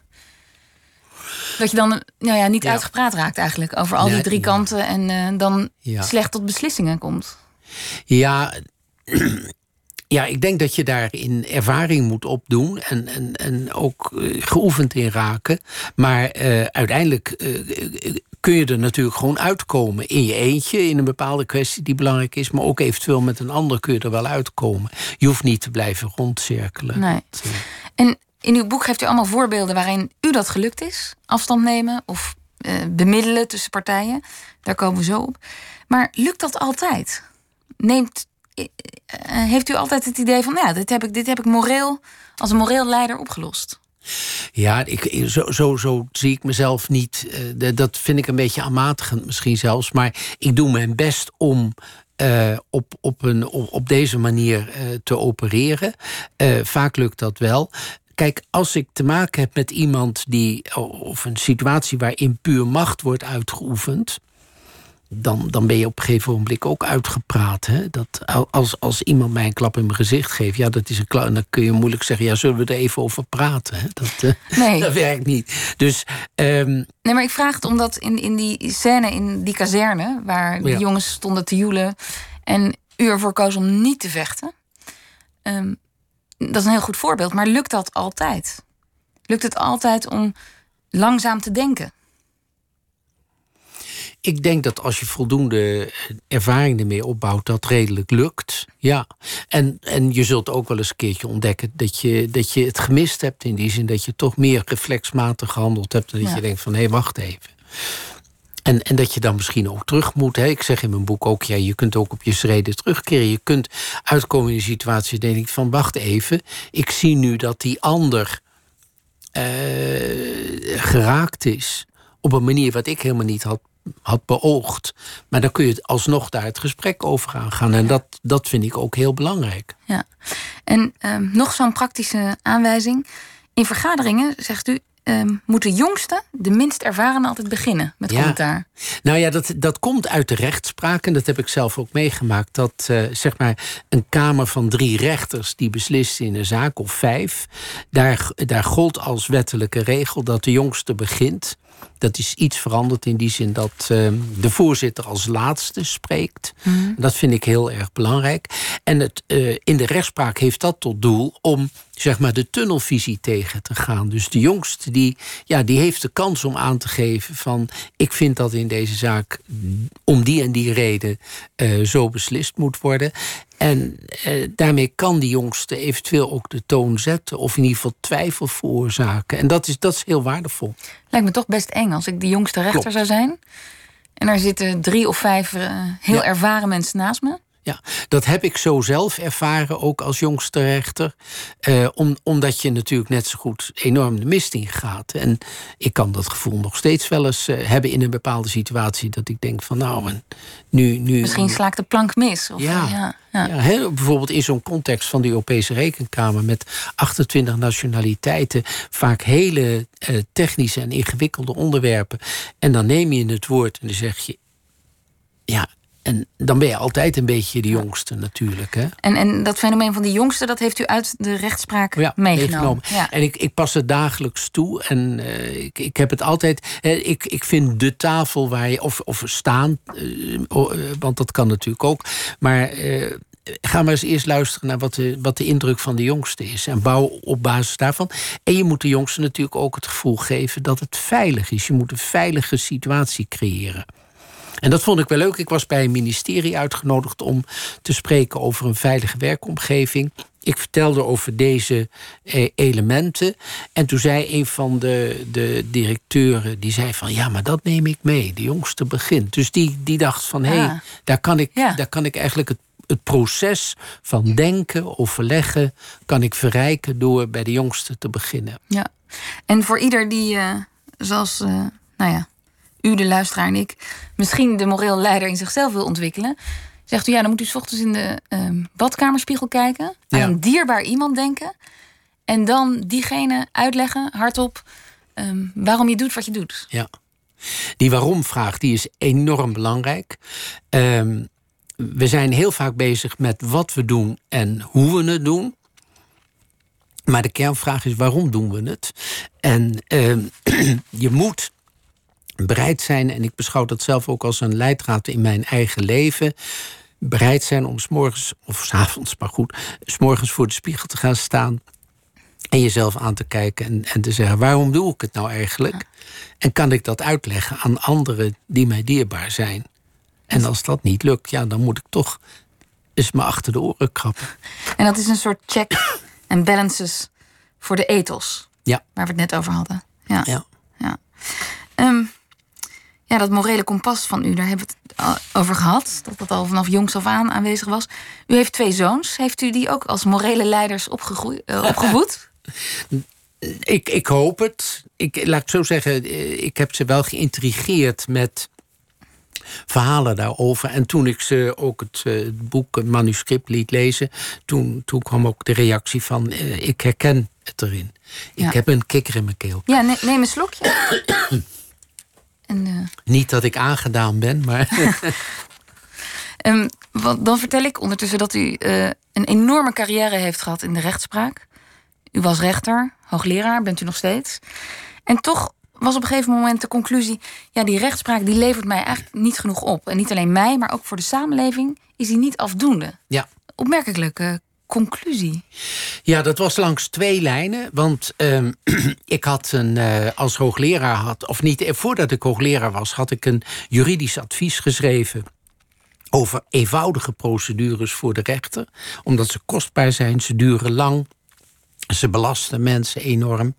Dat je dan nou ja, niet uitgepraat raakt eigenlijk over al die drie kanten en uh, dan slecht tot beslissingen komt. Ja, ja, ik denk dat je daarin ervaring moet opdoen en, en, en ook uh, geoefend in raken. Maar uh, uiteindelijk kun je er natuurlijk gewoon uitkomen in je eentje, in een bepaalde kwestie die belangrijk is, maar ook eventueel met een ander kun je er wel uitkomen. Je hoeft niet te blijven rondcirkelen. Nee. En in uw boek geeft u allemaal voorbeelden waarin u dat gelukt is. Afstand nemen of bemiddelen tussen partijen. Daar komen we zo op. Maar lukt dat altijd? Neemt, heeft u altijd het idee van, nou ja, dit heb ik, dit heb ik moreel, als een moreel leider opgelost? Ja, ik, zo, zo, zo zie ik mezelf niet. Uh, dat vind ik een beetje aanmatigend misschien zelfs. Maar ik doe mijn best om uh, op, op, een, op, op deze manier te opereren. Vaak lukt dat wel. Kijk, als ik te maken heb met iemand die. of een situatie waarin puur macht wordt uitgeoefend. Dan, dan ben je op een gegeven moment ook uitgepraat. Hè? Dat als, als iemand mij een klap in mijn gezicht geeft, ja, dat is een klap. Dan kun je moeilijk zeggen, ja, zullen we er even over praten? Hè? Dat, uh, nee. dat werkt niet. Dus, um... Nee, maar ik vraag het omdat in, in die scène, in die kazerne, waar de jongens stonden te joelen en u ervoor koos om niet te vechten. Um, dat is een heel goed voorbeeld, maar lukt dat altijd? Lukt het altijd om langzaam te denken? Ik denk dat als je voldoende ervaring ermee opbouwt, dat redelijk lukt. Ja. En, en je zult ook wel eens een keertje ontdekken dat je, dat je het gemist hebt. In die zin dat je toch meer reflexmatig gehandeld hebt. En dat je denkt van hé, hey, wacht even. En, en dat je dan misschien ook terug moet. Hè. Ik zeg in mijn boek ook, ja, je kunt ook op je schreden terugkeren. Je kunt uitkomen in een situatie, denk ik, van wacht even. Ik zie nu dat die ander uh, geraakt is. Op een manier wat ik helemaal niet had, had beoogd. Maar dan kun je alsnog daar het gesprek over aangaan. En dat, dat vind ik ook heel belangrijk. Ja. En uh, nog zo'n praktische aanwijzing. In vergaderingen zegt u: um, moet de jongste, de minst ervaren, altijd beginnen met ja. commentaar. Nou ja, dat, dat komt uit de rechtspraak. En dat heb ik zelf ook meegemaakt. Dat uh, zeg maar een kamer van drie rechters die beslist in een zaak, of vijf, daar, daar gold als wettelijke regel dat de jongste begint. Dat is iets veranderd in die zin dat uh, de voorzitter als laatste spreekt. Mm. Dat vind ik heel erg belangrijk. En het, uh, in de rechtspraak heeft dat tot doel om zeg maar, de tunnelvisie tegen te gaan. Dus de jongste die, ja, die heeft de kans om aan te geven van... ik vind dat in deze zaak om die en die reden uh, zo beslist moet worden. En eh, daarmee kan die jongste eventueel ook de toon zetten... of in ieder geval twijfel veroorzaken. En dat is, dat is heel waardevol. Lijkt me toch best eng als ik de jongste rechter zou zijn. En er zitten drie of vijf uh, heel ja. ervaren mensen naast me. Ja, dat heb ik zo zelf ervaren, ook als jongste rechter. Eh, om, omdat je natuurlijk net zo goed enorm de mist in gaat. En ik kan dat gevoel nog steeds wel eens eh, hebben in een bepaalde situatie. Dat ik denk van nou, en nu, nu. Misschien slaakt de plank mis. Of, ja, ja, ja. ja. hè, bijvoorbeeld in zo'n context van de Europese Rekenkamer met 28 nationaliteiten, vaak hele eh, technische en ingewikkelde onderwerpen. En dan neem je het woord en dan zeg je. Ja, en dan ben je altijd een beetje de jongste natuurlijk. Hè? En, en dat fenomeen van die jongste, dat heeft u uit de rechtspraak Ja, meegenomen. Ja. En ik, ik pas het dagelijks toe. En eh, ik, ik heb het altijd. ik, ik vind de tafel waar je. Of, of staan. eh, eh, want dat kan natuurlijk ook. Maar. Ga maar eens eerst luisteren naar wat de, wat de indruk van de jongste is. En bouw op basis daarvan. En je moet de jongste natuurlijk ook het gevoel geven dat het veilig is. Je moet een veilige situatie creëren. En dat vond ik wel leuk. Ik was bij een ministerie uitgenodigd om te spreken over een veilige werkomgeving. Ik vertelde over deze eh, elementen. En toen zei een van de, de directeuren, die zei van... ja, maar dat neem ik mee, de jongste begint. Dus die, die dacht van, hé, hey, Ah. daar, kan ik, Ja. daar kan ik eigenlijk het, het proces van denken, overleggen... kan ik verrijken door bij de jongste te beginnen. Ja. En voor ieder die, eh, zoals eh, nou ja, u, de luisteraar en ik, misschien de moreel leider in zichzelf wil ontwikkelen, zegt u ja, dan moet u 's ochtends in de ehm, badkamerspiegel kijken, aan Ja. een dierbaar iemand denken en dan diegene uitleggen hardop ehm, waarom je doet wat je doet. Ja. Die waarom-vraag die is enorm belangrijk. Ehm, we zijn heel vaak bezig met wat we doen en hoe we het doen. Maar de kernvraag is waarom doen we het? En je moet bereid zijn, en ik beschouw dat zelf ook als een leidraad in mijn eigen leven. Bereid zijn om s'morgens, of s'avonds, maar goed, s'morgens voor de spiegel te gaan staan. En jezelf aan te kijken en, en te zeggen: waarom doe ik het nou eigenlijk? En kan ik dat uitleggen aan anderen die mij dierbaar zijn? En als dat niet lukt, ja, dan moet ik toch eens me achter de oren krabben. En dat is een soort check en balances voor de ethos, Ja, waar we het net over hadden. Ja. ja. Ja. Ehm, ja, dat morele kompas van u, daar hebben we het over gehad. Dat dat al vanaf jongs af aan aanwezig was. U heeft twee zoons. Heeft u die ook als morele leiders opgegroeid, eh, opgevoed? Ik, ik hoop het. Ik, laat ik zo zeggen, eh, ik heb ze wel geïntrigeerd met verhalen daarover. En toen ik ze ook het, eh, het boek, het manuscript liet lezen... Toen, toen kwam ook de reactie van, ik herken het erin. Ik heb een kikker in mijn keel. Ja, ne- neem een slokje. en, eh, Niet dat ik aangedaan ben, maar... wat, dan vertel ik ondertussen dat u eh, een enorme carrière heeft gehad in de rechtspraak. U was rechter, hoogleraar, bent u nog steeds. En toch was op een gegeven moment de conclusie... ja, die rechtspraak die levert mij eigenlijk niet genoeg op. En niet alleen mij, maar ook voor de samenleving is die niet afdoende. ja. Opmerkelijke conclusie. Ja, dat was langs twee lijnen. Want ehm, ik had een, eh, als hoogleraar had, of niet, eh, voordat ik hoogleraar was, had ik een juridisch advies geschreven over eenvoudige procedures voor de rechter. Omdat ze kostbaar zijn, ze duren lang, ze belasten mensen enorm.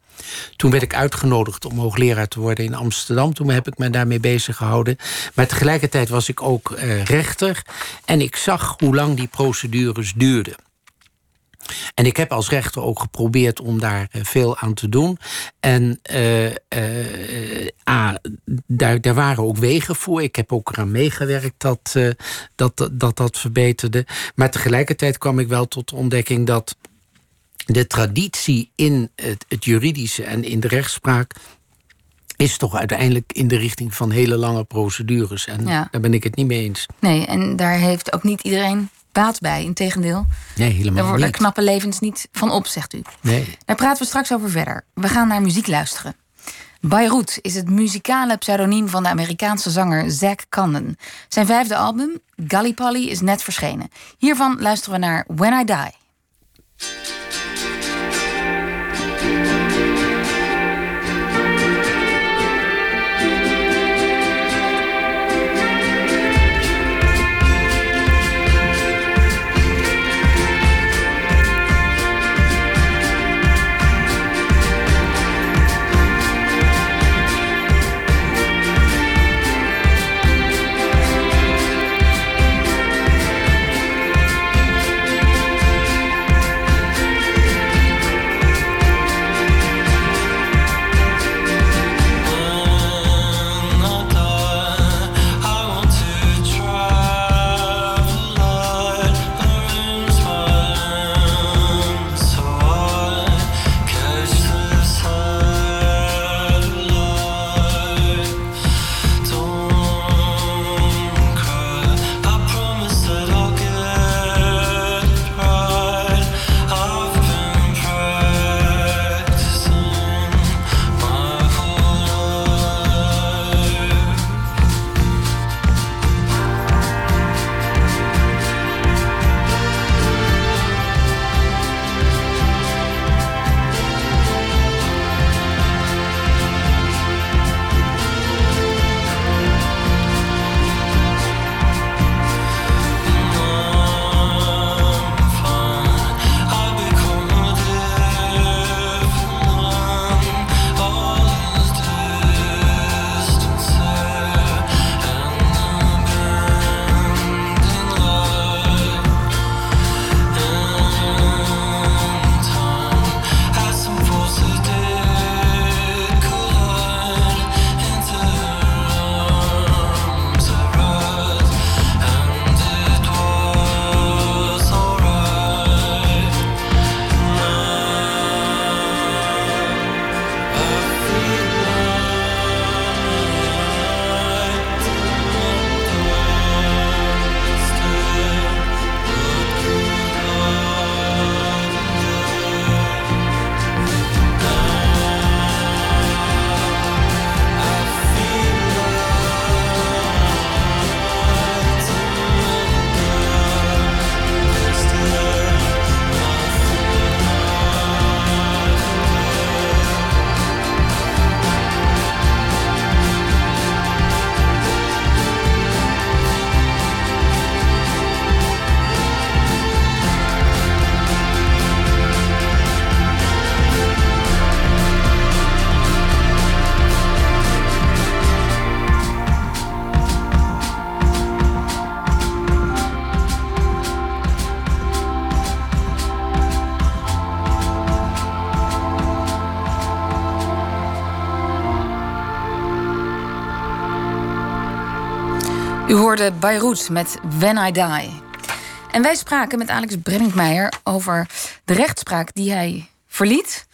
Toen werd ik uitgenodigd om hoogleraar te worden in Amsterdam. Toen heb ik me daarmee bezig gehouden. Maar tegelijkertijd was ik ook eh, rechter. En ik zag hoe lang die procedures duurden. En ik heb als rechter ook geprobeerd om daar eh, veel aan te doen. En eh, eh, ah, daar, daar waren ook wegen voor. Ik heb ook eraan meegewerkt dat, dat, dat, dat dat verbeterde. Maar tegelijkertijd kwam ik wel tot de ontdekking dat de traditie in het, het juridische en in de rechtspraak is toch uiteindelijk in de richting van hele lange procedures. En Ja. daar ben ik het niet mee eens. Nee, en daar heeft ook niet iedereen baat bij. Integendeel, Nee, helemaal daar worden niet. knappe levens niet van op, zegt u. Nee. Daar praten we straks over verder. We gaan naar muziek luisteren. Beirut is het muzikale pseudoniem van de Amerikaanse zanger Zack Condon. Zijn vijfde album, Gallipoli, is net verschenen. Hiervan luisteren we naar When I Die. Hoorde Beirut met When I Die. En wij spraken met Alex Brenningmeijer over de rechtspraak die hij verliet.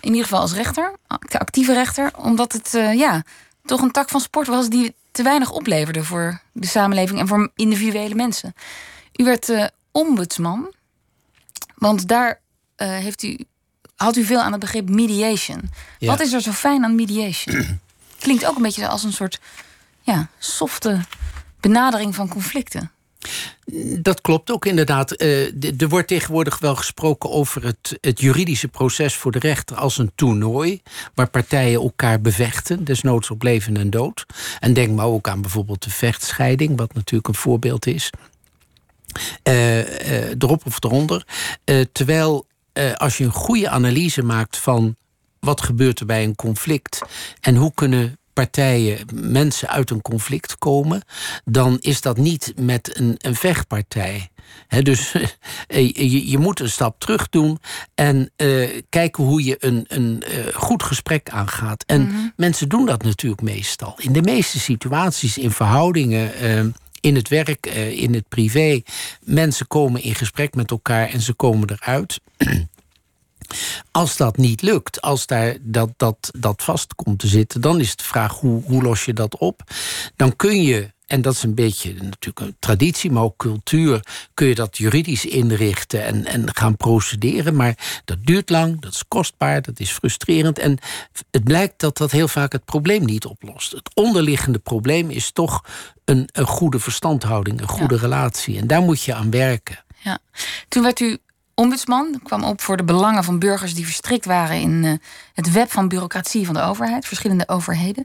In ieder geval als rechter, actieve rechter. Omdat het uh, ja, toch een tak van sport was die te weinig opleverde voor de samenleving en voor individuele mensen. U werd uh, ombudsman, want daar uh, heeft u, had u veel aan het begrip mediation. Ja. Wat is er zo fijn aan mediation? Klinkt ook een beetje als een soort ja, softe benadering van conflicten. Dat klopt ook inderdaad. Uh, er wordt tegenwoordig wel gesproken over het, het, juridische proces voor de rechter als een toernooi. Waar partijen elkaar bevechten, desnoods op leven en dood. En denk maar ook aan bijvoorbeeld de vechtscheiding, wat natuurlijk een voorbeeld is. Uh, uh, erop of eronder. terwijl als je een goede analyse maakt van wat gebeurt er bij een conflict en hoe kunnen partijen, mensen uit een conflict komen, dan is dat niet met een, een vechtpartij. dus eh, je, je, moet een stap terug doen en uh, kijken hoe je een, een uh, goed gesprek aangaat. En mm -hmm. mensen doen dat natuurlijk meestal. In de meeste situaties, in verhoudingen. Uh, in het werk, in het privé. Mensen komen in gesprek met elkaar en ze komen eruit. Als dat niet lukt, als daar dat, dat, dat vast komt te zitten, dan is de vraag hoe, hoe los je dat op? Dan kun je en dat is een beetje natuurlijk een traditie, maar ook cultuur. Kun je dat juridisch inrichten en, en gaan procederen. Maar dat duurt lang, dat is kostbaar, dat is frustrerend. En het blijkt dat dat heel vaak het probleem niet oplost. Het onderliggende probleem is toch een, een goede verstandhouding, een goede relatie. En daar moet je aan werken. Ja. Toen werd u ombudsman. kwam op voor de belangen van burgers die verstrikt waren in uh, het web van bureaucratie van de overheid, verschillende overheden.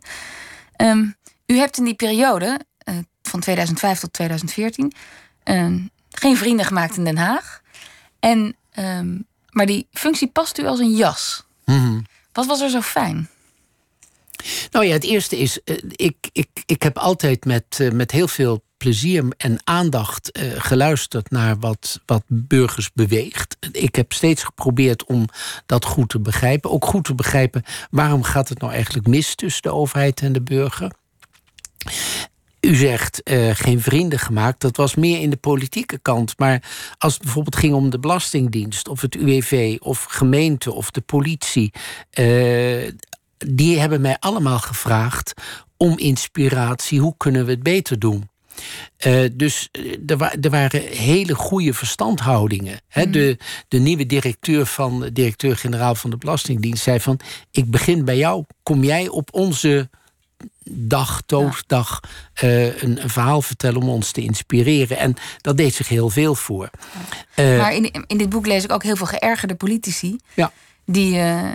Um, u hebt in die periode, uh, van 2005 tot 2014, uh, geen vrienden gemaakt in Den Haag. En, um, maar die functie past u als een jas. Mm -hmm. Wat was er zo fijn? Nou ja, het eerste is, ik, ik, ik heb altijd met, met heel veel plezier en aandacht uh, geluisterd naar wat, wat burgers beweegt. Ik heb steeds geprobeerd om dat goed te begrijpen. Ook goed te begrijpen waarom gaat het nou eigenlijk mis tussen de overheid en de burger. U zegt uh, geen vrienden gemaakt. Dat was meer in de politieke kant. Maar als het bijvoorbeeld ging om de Belastingdienst of het UWV of gemeente of de politie. Uh, die hebben mij allemaal gevraagd om inspiratie. Hoe kunnen we het beter doen? Uh, dus er, wa er, waren hele goede verstandhoudingen. Mm. De, de, nieuwe directeur van directeur-generaal van de Belastingdienst zei van: ik begin bij jou. Kom jij op onze dag, ja. uh, een, een, verhaal vertellen om ons te inspireren. En dat deed zich heel veel voor. Ja. Uh, maar in, in dit boek lees ik ook heel veel geërgerde politici. Ja die, uh,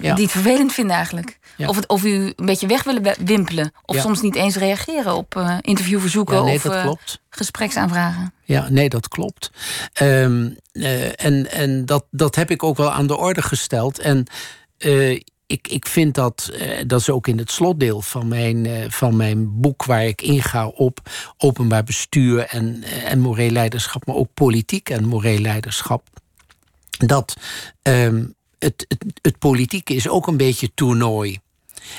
ja. die het vervelend vinden eigenlijk. Ja. Of, het, of u een beetje weg willen wimpelen. Of ja. soms niet eens reageren op uh, interviewverzoeken nee, of klopt. gespreksaanvragen. Ja, nee, dat klopt. Um, uh, en en dat, dat heb ik ook wel aan de orde gesteld. En ik, ik vind dat, dat is ook in het slotdeel van mijn, van mijn boek... waar ik inga op openbaar bestuur en, en moreel leiderschap... maar ook politiek en moreel leiderschap... dat um, het, het, het politieke is ook een beetje toernooi.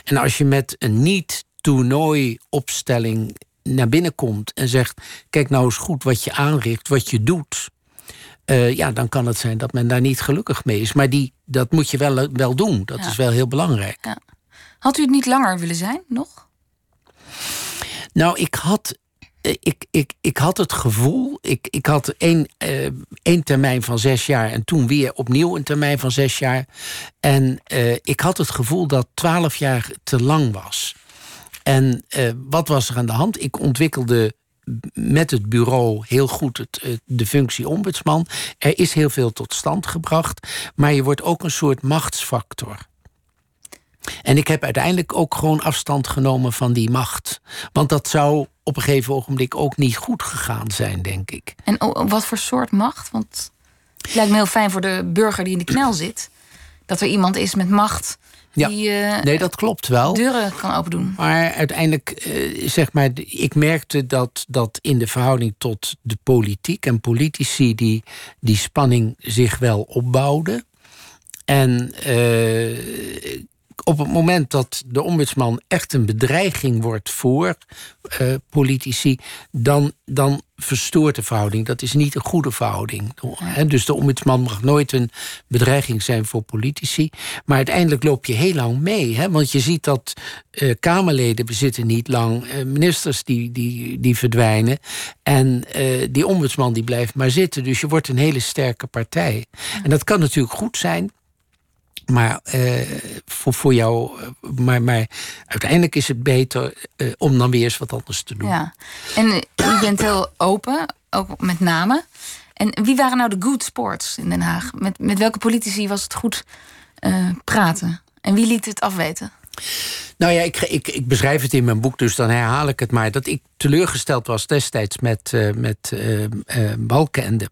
En als je met een niet-toernooi-opstelling naar binnen komt en zegt: Kijk nou eens goed wat je aanricht, wat je doet. Uh, ja, dan kan het zijn dat men daar niet gelukkig mee is. Maar die, dat moet je wel, wel doen. Dat ja. is wel heel belangrijk. Ja. Had u het niet langer willen zijn, nog? Nou, ik had eh, ik, ik, ik had het gevoel, ik, ik had één, uh, één termijn van zes jaar en toen weer opnieuw een termijn van zes jaar. En uh, ik had het gevoel dat twaalf jaar te lang was. En uh, wat was er aan de hand? Ik ontwikkelde met het bureau heel goed het, de functie ombudsman. Er is heel veel tot stand gebracht, maar je wordt ook een soort machtsfactor. En ik heb uiteindelijk ook gewoon afstand genomen van die macht. Want dat zou op een gegeven ogenblik ook niet goed gegaan zijn, denk ik. En wat voor soort macht? Want het lijkt me heel fijn voor de burger die in de knel zit. Dat er iemand is met macht die ja, uh, nee, dat klopt wel. deuren kan opendoen. Maar uiteindelijk, uh, zeg maar, ik merkte dat, dat in de verhouding tot de politiek en politici die, die spanning zich wel opbouwde. En uh, op het moment dat de ombudsman echt een bedreiging wordt voor uh, politici, dan, dan verstoort de verhouding. Dat is niet een goede verhouding. Dus de ombudsman mag nooit een bedreiging zijn voor politici. Maar uiteindelijk loop je heel lang mee. Want je ziet dat uh, Kamerleden bezitten niet lang, uh, ministers die, die, die verdwijnen. En die ombudsman die blijft maar zitten. Dus je wordt een hele sterke partij. En dat kan natuurlijk goed zijn. Maar, uh, voor, voor jou, maar, maar uiteindelijk is het beter uh, om dan weer eens wat anders te doen. Ja, en uh, je bent heel open, ook met namen. En wie waren nou de good sports in Den Haag? Met, met welke politici was het goed praten? En wie liet het afweten? Nou ja, ik, ik, ik, beschrijf het in mijn boek, dus dan herhaal ik het maar. Dat ik teleurgesteld was destijds met, met Balkenende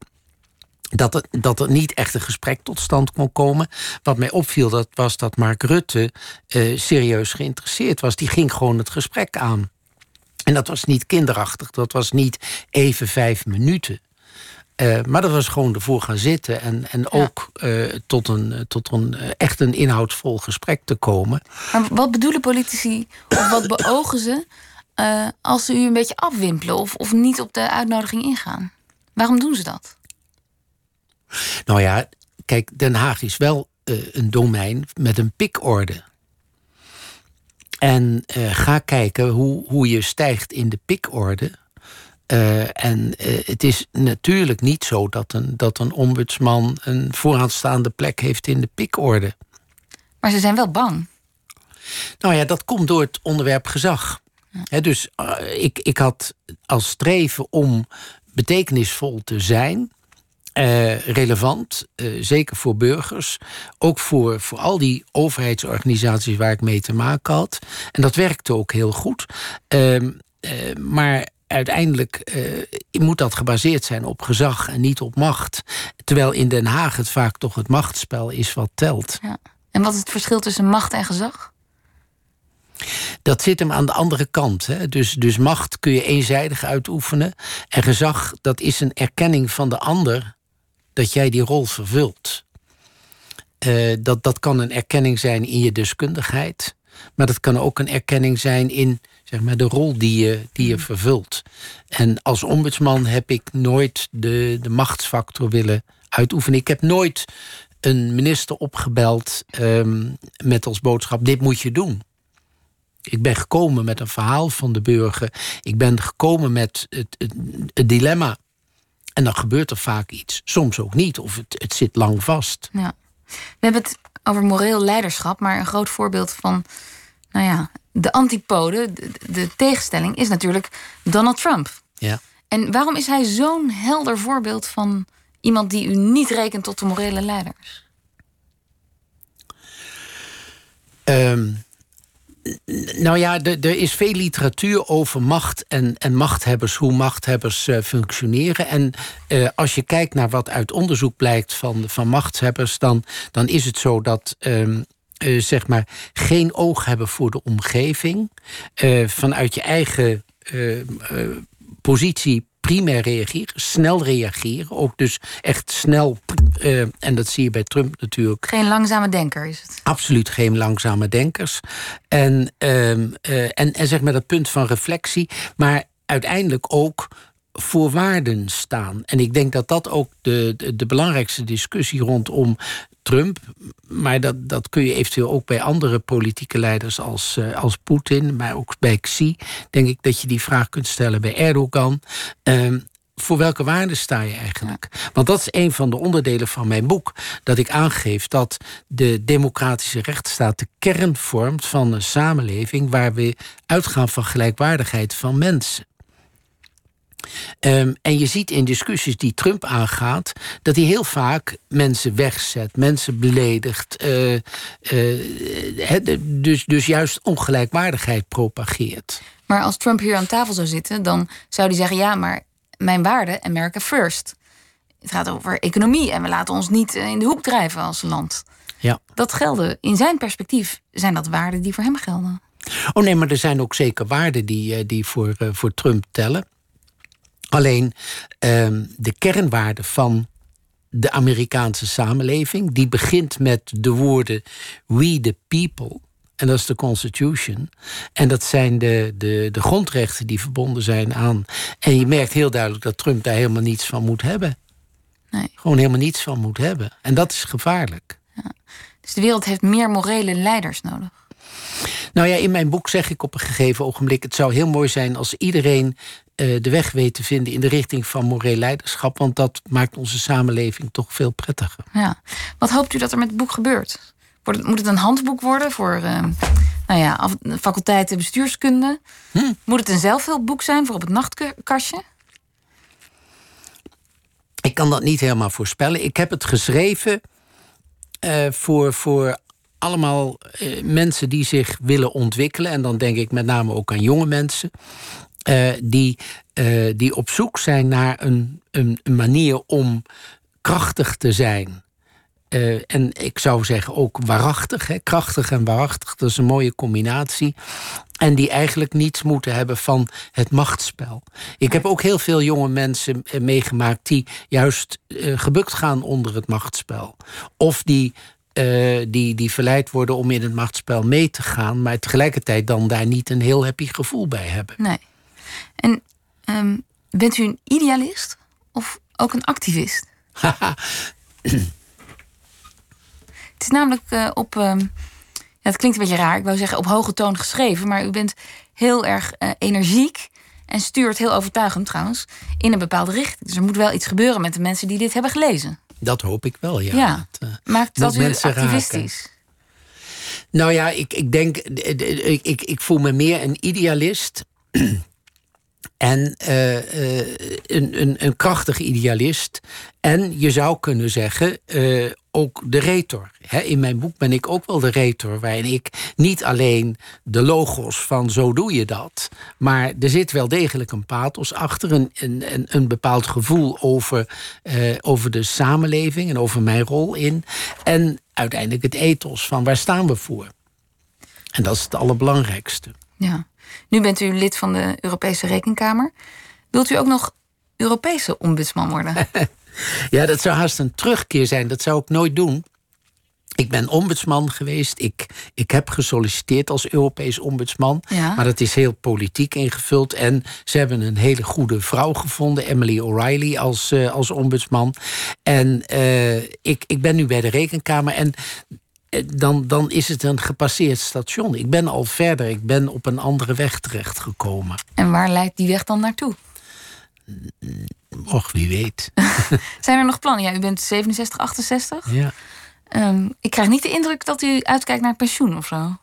dat er, dat er niet echt een gesprek tot stand kon komen. Wat mij opviel, dat was dat Mark Rutte uh, serieus geïnteresseerd was. Die ging gewoon het gesprek aan. En dat was niet kinderachtig, dat was niet even vijf minuten. Uh, maar dat was gewoon ervoor gaan zitten en, en ook uh, tot, een, tot een echt een inhoudsvol gesprek te komen. Maar wat bedoelen politici, of wat beogen ze als ze u een beetje afwimpelen of, of niet op de uitnodiging ingaan? Waarom doen ze dat? Nou ja, kijk, Den Haag is wel uh, een domein met een pikorde. En uh, ga kijken hoe, hoe je stijgt in de pikorde. Uh, en het is natuurlijk niet zo dat een, dat een ombudsman een vooraanstaande plek heeft in de pikorde. Maar ze zijn wel bang. Nou ja, dat komt door het onderwerp gezag. Ja. dus ik, ik had als streven om betekenisvol te zijn uh, relevant, uh, zeker voor burgers. Ook voor, voor al die overheidsorganisaties waar ik mee te maken had. En dat werkte ook heel goed. Uh, maar uiteindelijk moet dat gebaseerd zijn op gezag en niet op macht. Terwijl in Den Haag het vaak toch het machtsspel is wat telt. Ja. En wat is het verschil tussen macht en gezag? Dat zit hem aan de andere kant. Hè? Dus, dus macht kun je eenzijdig uitoefenen. En gezag, dat is een erkenning van de ander dat jij die rol vervult. Uh, dat, dat kan een erkenning zijn in je deskundigheid. Maar dat kan ook een erkenning zijn in zeg maar, de rol die je, die je mm. vervult. En als ombudsman heb ik nooit de, de machtsfactor willen uitoefenen. Ik heb nooit een minister opgebeld um, met als boodschap: dit moet je doen. Ik ben gekomen met een verhaal van de burger. Ik ben gekomen met het, het, het dilemma en dan gebeurt er vaak iets. Soms ook niet, of het, het zit lang vast. Ja. We hebben het over moreel leiderschap, maar een groot voorbeeld van nou ja, de antipode, de, de tegenstelling, is natuurlijk Donald Trump. Ja. En waarom is hij zo'n helder voorbeeld van iemand die u niet rekent tot de morele leiders? Um, nou ja, er is veel literatuur over macht en, en machthebbers, hoe machthebbers uh, functioneren. En uh, als je kijkt naar wat uit onderzoek blijkt van, van machtshebbers, dan, dan is het zo dat. Uh, uh, zeg maar geen oog hebben voor de omgeving. vanuit je eigen positie primair reageren, snel reageren. Ook dus echt snel, uh, en dat zie je bij Trump natuurlijk. Geen langzame denker is het? Absoluut geen langzame denkers. En, uh, en, en zeg maar dat punt van reflectie, maar uiteindelijk ook voor waarden staan. En ik denk dat dat ook de, de, de belangrijkste discussie rondom Trump. Maar dat, dat kun je eventueel ook bij andere politieke leiders als, uh, als Poetin, maar ook bij Xi. Denk ik dat je die vraag kunt stellen bij Erdogan. Uh, voor welke waarden sta je eigenlijk? Want dat is een van de onderdelen van mijn boek. Dat ik aangeef dat de democratische rechtsstaat de kern vormt van een samenleving waar we uitgaan van gelijkwaardigheid van mensen. Um, en je ziet in discussies die Trump aangaat, dat hij heel vaak mensen wegzet, mensen beledigt. Uh, uh, dus, dus juist ongelijkwaardigheid propageert. Maar als Trump hier aan tafel zou zitten, dan zou hij zeggen: ja, maar mijn waarden, America first. Het gaat over economie en we laten ons niet in de hoek drijven als land. Ja. Dat gelden, in zijn perspectief, zijn dat waarden die voor hem gelden. Oh nee, maar er zijn ook zeker waarden die, eh, die voor, voor Trump tellen. Alleen ehm, de kernwaarde van de Amerikaanse samenleving, die begint met de woorden we the people. En dat is de Constitution. En dat zijn de, de, de grondrechten die verbonden zijn aan. En je merkt heel duidelijk dat Trump daar helemaal niets van moet hebben. Nee. Gewoon helemaal niets van moet hebben. En dat is gevaarlijk. Dus de wereld heeft meer morele leiders nodig. Nou ja, in mijn boek zeg ik op een gegeven ogenblik: het zou heel mooi zijn als iedereen de weg weet te vinden in de richting van moreel leiderschap. Want dat maakt onze samenleving toch veel prettiger. Ja. Wat hoopt u dat er met het boek gebeurt? Wordt het, moet het een handboek worden voor uh, nou ja, af, faculteiten bestuurskunde? Hm. Moet het een zelfhulpboek zijn voor op het nachtkastje? Ik kan dat niet helemaal voorspellen. Ik heb het geschreven uh, voor, voor allemaal uh, mensen die zich willen ontwikkelen. En dan denk ik met name ook aan jonge mensen. Uh, die, die op zoek zijn naar een, een, manier om krachtig te zijn. Uh, en ik zou zeggen ook waarachtig, hè? krachtig en waarachtig, dat is een mooie combinatie. En die eigenlijk niets moeten hebben van het machtsspel. Ik heb ook heel veel jonge mensen meegemaakt die juist gebukt gaan onder het machtsspel. Of die, die, die verleid worden om in het machtsspel mee te gaan, maar tegelijkertijd dan daar niet een heel happy gevoel bij hebben. Nee. En um, bent u een idealist of ook een activist? Het is namelijk uh, op. Uh, ja, het klinkt een beetje raar, ik wou zeggen op hoge toon geschreven, maar u bent heel erg uh, energiek en stuurt heel overtuigend trouwens in een bepaalde richting. Dus er moet wel iets gebeuren met de mensen die dit hebben gelezen. Dat hoop ik wel, ja. ja. Dat, Maakt dat, dat u activistisch? Raken. Nou ja, ik, ik denk, ik, ik, ik voel me meer een idealist. En uh, uh, een, een, een krachtig idealist. En je zou kunnen zeggen, uh, ook de retor. In mijn boek ben ik ook wel de retor, waarin ik niet alleen de logos van zo doe je dat, maar er zit wel degelijk een pathos achter, een, een, een bepaald gevoel over, over de samenleving en over mijn rol in. En uiteindelijk het ethos van waar staan we voor. En dat is het allerbelangrijkste. Ja. Nu bent u lid van de Europese Rekenkamer. Wilt u ook nog Europese ombudsman worden? ja, dat zou haast een terugkeer zijn. Dat zou ik nooit doen. Ik ben ombudsman geweest. Ik, ik heb gesolliciteerd als Europees ombudsman. Ja. Maar dat is heel politiek ingevuld. En ze hebben een hele goede vrouw gevonden, Emily O'Reilly, als, uh, als ombudsman. En uh, ik, ik ben nu bij de Rekenkamer. En dan, dan is het een gepasseerd station. Ik ben al verder, ik ben op een andere weg terechtgekomen. En waar leidt die weg dan naartoe? Och, wie weet. Zijn er nog plannen? Ja, u bent 67, 68. Ja. Um, ik krijg niet de indruk dat u uitkijkt naar pensioen of zo.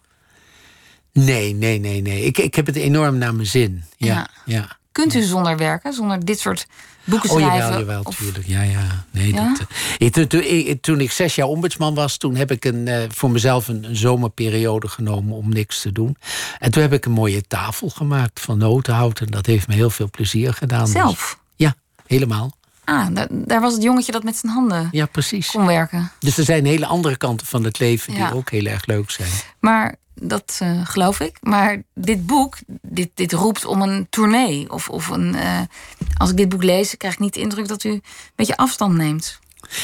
Nee, nee, nee, nee. Ik, ik heb het enorm naar mijn zin. Ja, ja. ja. Kunt u zonder werken, zonder dit soort boeken schrijven? Oh, jawel, jawel, of... tuurlijk. Ja, ja. Nee, ja? Dat, toen, toen, ik, toen, ik zes jaar ombudsman was... toen heb ik een, uh, voor mezelf een, een, zomerperiode genomen om niks te doen. En toen heb ik een mooie tafel gemaakt van notenhout. En dat heeft me heel veel plezier gedaan. Zelf? Dus, ja, helemaal. Ah, daar, daar, was het jongetje dat met zijn handen ja, precies. kon werken. Dus er zijn hele andere kanten van het leven... die ook heel erg leuk zijn. Maar dat uh, geloof ik. Maar dit boek, dit, dit roept om een tournee. Of, of een, uh, als ik dit boek lees, krijg ik niet de indruk dat u een beetje afstand neemt.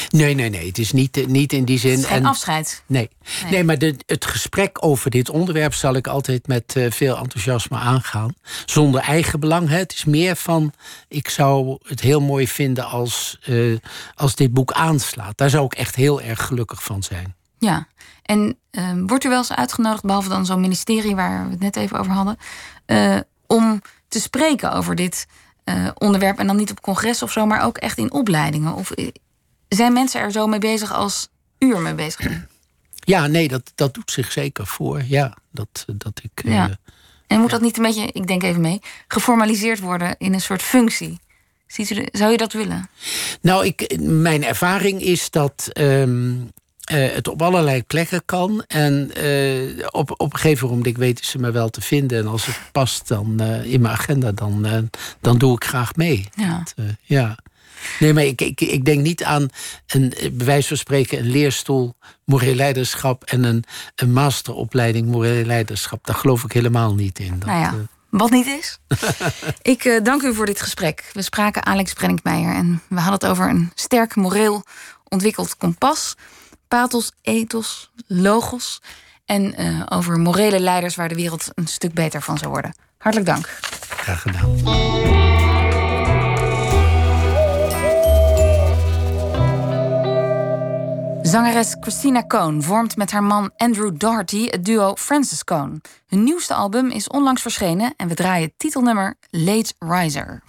Nee, nee, nee. Het is niet, niet in die zin. Het is geen en, afscheid. Nee, nee. nee maar de, het gesprek over dit onderwerp zal ik altijd met uh, veel enthousiasme aangaan. Zonder eigen belang. Hè. Het is meer van. Ik zou het heel mooi vinden als, uh, als dit boek aanslaat. Daar zou ik echt heel erg gelukkig van zijn. Ja, en uh, wordt u wel eens uitgenodigd, behalve dan zo'n ministerie waar we het net even over hadden, uh, om te spreken over dit uh, onderwerp en dan niet op congres of zo, maar ook echt in opleidingen? Of zijn mensen er zo mee bezig als u er mee bezig bent? Ja, nee, dat, dat doet zich zeker voor. Ja, dat, dat ik. Ja. En moet dat niet een beetje, ik denk even mee, geformaliseerd worden in een soort functie? Ziet u zou je dat willen? Nou, ik, mijn ervaring is dat. Um, uh, het op allerlei plekken kan. En uh, op, op een gegeven moment weten ze me wel te vinden. En als het past dan uh, in mijn agenda, dan, dan doe ik graag mee. Ja. Dat, ja. Nee, maar ik, ik, ik denk niet aan een, bij wijze van spreken, een leerstoel moreel leiderschap en een, een masteropleiding moreel leiderschap. Daar geloof ik helemaal niet in. Dat, nou ja. Wat niet is. ik uh, dank u voor dit gesprek. We spraken Alex Brenninkmeijer en we hadden het over een sterk moreel ontwikkeld kompas pathos, ethos, logos. En uh, over morele leiders waar de wereld een stuk beter van zou worden. Hartelijk dank. Graag gedaan. Zangeres Christina Cohn vormt met haar man Andrew Doherty het duo Francis Cohn. Hun nieuwste album is onlangs verschenen en we draaien het titelnummer Late Riser.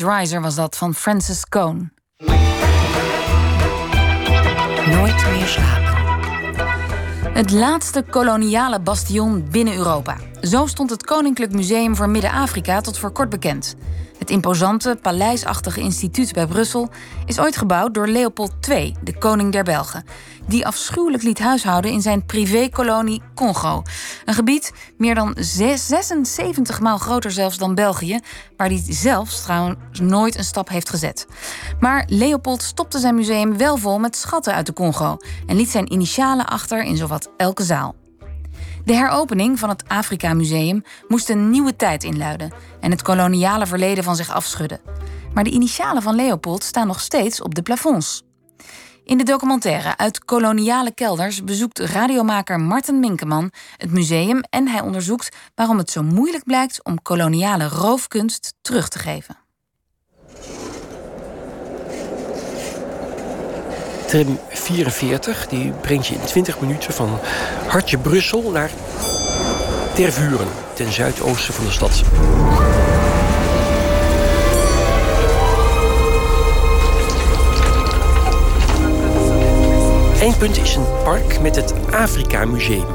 Riser was dat van Francis Cohn. Nooit meer slapen. Het laatste koloniale bastion binnen Europa. Zo stond het Koninklijk Museum voor Midden-Afrika tot voor kort bekend. Het imposante, paleisachtige instituut bij Brussel is ooit gebouwd door Leopold II, de koning der Belgen die afschuwelijk liet huishouden in zijn privékolonie Congo. Een gebied meer dan 76 maal groter zelfs dan België, waar hij zelfs trouwens nooit een stap heeft gezet. Maar Leopold stopte zijn museum wel vol met schatten uit de Congo en liet zijn initialen achter in zowat elke zaal. De heropening van het Afrika Museum moest een nieuwe tijd inluiden en het koloniale verleden van zich afschudden. Maar de initialen van Leopold staan nog steeds op de plafonds. In de documentaire Uit koloniale kelders bezoekt radiomaker Martin Minkeman het museum en hij onderzoekt waarom het zo moeilijk blijkt om koloniale roofkunst terug te geven. Tram 44 die brengt je in 20 minuten van Hartje Brussel naar Tervuren, ten zuidoosten van de stad. Eindpunt is een park met het Afrika Museum.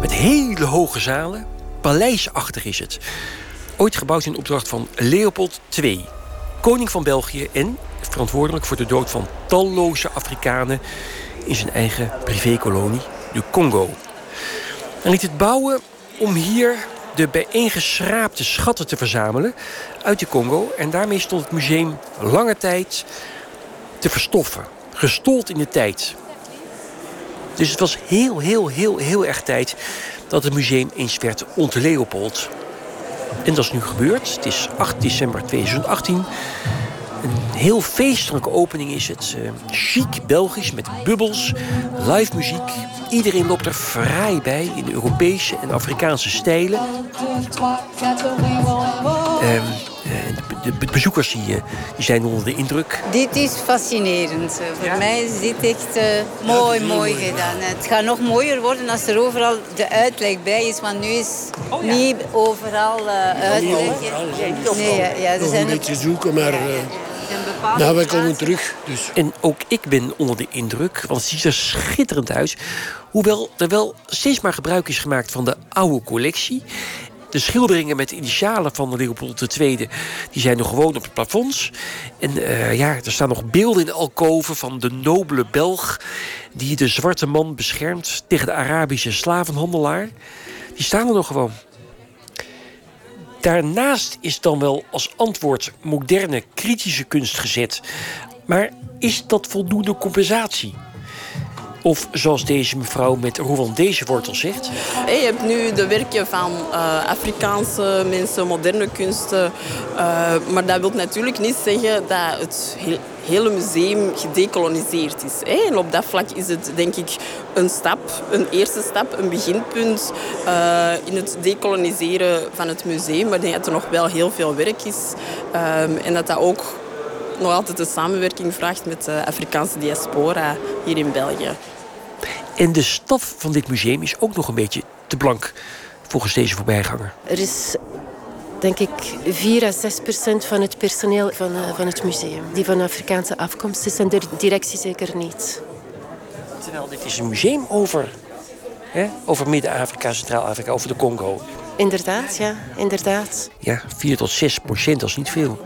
Met hele hoge zalen. Paleisachtig is het. Ooit gebouwd in opdracht van Leopold II, koning van België en verantwoordelijk voor de dood van talloze Afrikanen in zijn eigen privékolonie, de Congo. Hij liet het bouwen om hier de bijeengeschraapte schatten te verzamelen uit de Congo. En daarmee stond het museum lange tijd te verstoffen. Gestold in de tijd. Dus het was heel, heel, heel, heel erg tijd dat het museum eens werd ontleopold. En dat is nu gebeurd. Het is 8 december 2018. Een heel feestelijke opening is het. Uh, chic Belgisch met bubbels, live muziek. Iedereen loopt er vrij bij in Europese en Afrikaanse stijlen. Uh, de, de, bezoekers die, die, zijn onder de indruk. Dit is fascinerend. Voor mij is dit echt uh, mooi, mooi gedaan. Het gaat nog mooier worden als er overal de uitleg bij is. Want nu is oh, ja. niet overal uh, uitleg. Nee, ja, ja, er zijn een beetje zoeken, maar... Nou, wij komen terug. Dus. En ook ik ben onder de indruk, want het ziet er schitterend uit. Hoewel er wel steeds maar gebruik is gemaakt van de oude collectie. De schilderingen met de initialen van Leopold II die zijn nog gewoon op het plafonds. En uh, ja, er staan nog beelden in de alkoven van de nobele Belg... die de zwarte man beschermt tegen de Arabische slavenhandelaar. Die staan er nog gewoon. Daarnaast is dan wel als antwoord moderne kritische kunst gezet. Maar is dat voldoende compensatie? Of zoals deze mevrouw met Rwandese wortels zegt. Je hebt nu de werken van uh, Afrikaanse mensen, moderne kunsten. Uh, maar dat wil natuurlijk niet zeggen dat het hele museum gedecoloniseerd is. En op dat vlak is het denk ik een stap, een eerste stap, een beginpunt uh, in het decoloniseren van het museum. Maar ik denk dat er nog wel heel veel werk is. En dat dat ook nog altijd een samenwerking vraagt met de Afrikaanse diaspora hier in België. En de staf van dit museum is ook nog een beetje te blank volgens deze voorbijganger. Er is denk ik 4 à 6 procent van het personeel van, uh, van het museum die van Afrikaanse afkomst is en de directie zeker niet. Terwijl dit is een museum over, hè, over Midden-Afrika, Centraal-Afrika, over de Congo. Inderdaad, ja, inderdaad. Ja, 4 tot 6 procent, dat is niet veel.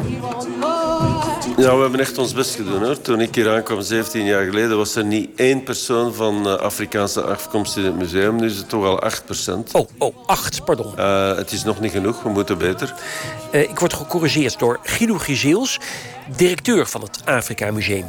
Ja, we hebben echt ons best gedaan hoor. Toen ik hier aankwam, 17 jaar geleden, was er niet één persoon van uh, Afrikaanse afkomst in het museum. Nu is het toch al 8 procent. Oh, oh, 8, pardon. Uh, het is nog niet genoeg, we moeten beter. Uh, ik word gecorrigeerd door Guido Gizeels, directeur van het Afrika Museum.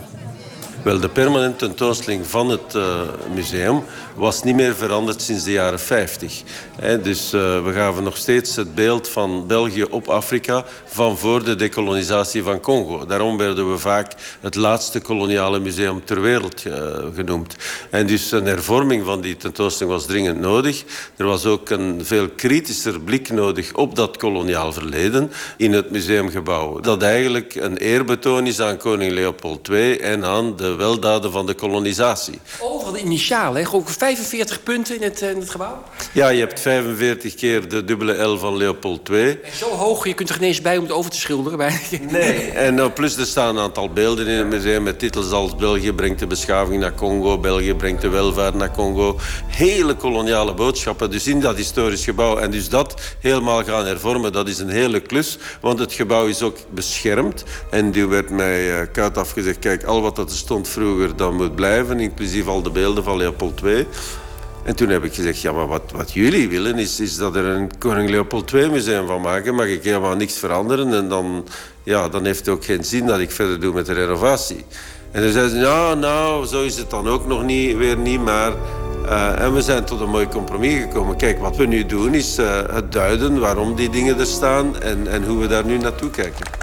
Wel, de permanente tentoonstelling van het uh, museum was niet meer veranderd sinds de jaren 50. He, dus uh, we gaven nog steeds het beeld van België op Afrika van voor de dekolonisatie van Congo. Daarom werden we vaak het laatste koloniale museum ter wereld uh, genoemd. En dus een hervorming van die tentoonstelling was dringend nodig. Er was ook een veel kritischer blik nodig op dat koloniaal verleden in het museumgebouw. Dat eigenlijk een eerbetoon is aan koning Leopold II en aan de weldaden van de kolonisatie. Overal de initialen, ook 45 punten in het, in het gebouw? Ja, je hebt 45 keer de dubbele L van Leopold II. Zo hoog, je kunt er geen eens bij om het over te schilderen. Bij. Nee, en uh, plus er staan een aantal beelden in het museum met titels als België brengt de beschaving naar Congo, België brengt de welvaart naar Congo. Hele koloniale boodschappen, dus in dat historisch gebouw. En dus dat helemaal gaan hervormen, dat is een hele klus, want het gebouw is ook beschermd. En die werd mij uh, koud afgezegd, kijk, al wat er stond vroeger, dat moet blijven, inclusief al de beelden van Leopold II. En toen heb ik gezegd, ja, maar wat, wat jullie willen is, is dat er een Koning Leopold II museum van maken. Mag ik helemaal niks veranderen en dan, ja, dan heeft het ook geen zin dat ik verder doe met de renovatie. En toen zeiden ze, nou, nou, zo is het dan ook nog niet, weer niet, maar... Uh, en we zijn tot een mooi compromis gekomen. Kijk, wat we nu doen is uh, het duiden waarom die dingen er staan en, en hoe we daar nu naartoe kijken.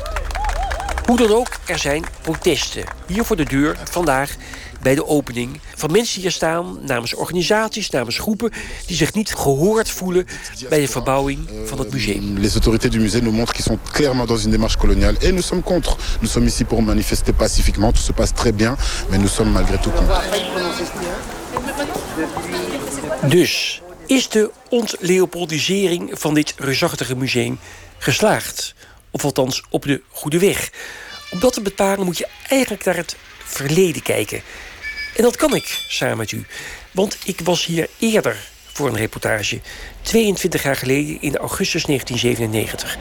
Hoe dan ook, er zijn protesten. Hier voor de deur vandaag bij de opening. Van mensen die hier staan, namens organisaties, namens groepen... die zich niet gehoord voelen bij de verbouwing van het museum. Les autorités du musée nous montrent qu'ils sont clairement dans une démarche coloniale. Et nous sommes contre. Nous sommes ici pour manifester pacifiquement. Tout se passe très bien. Mais nous sommes malgré tout contre. Dus is de ontleopoldisering van dit reusachtige museum geslaagd? Of althans op de goede weg? Om dat te bepalen moet je eigenlijk naar het verleden kijken. En dat kan ik samen met u. Want ik was hier eerder voor een reportage. 22 jaar geleden in augustus 1997.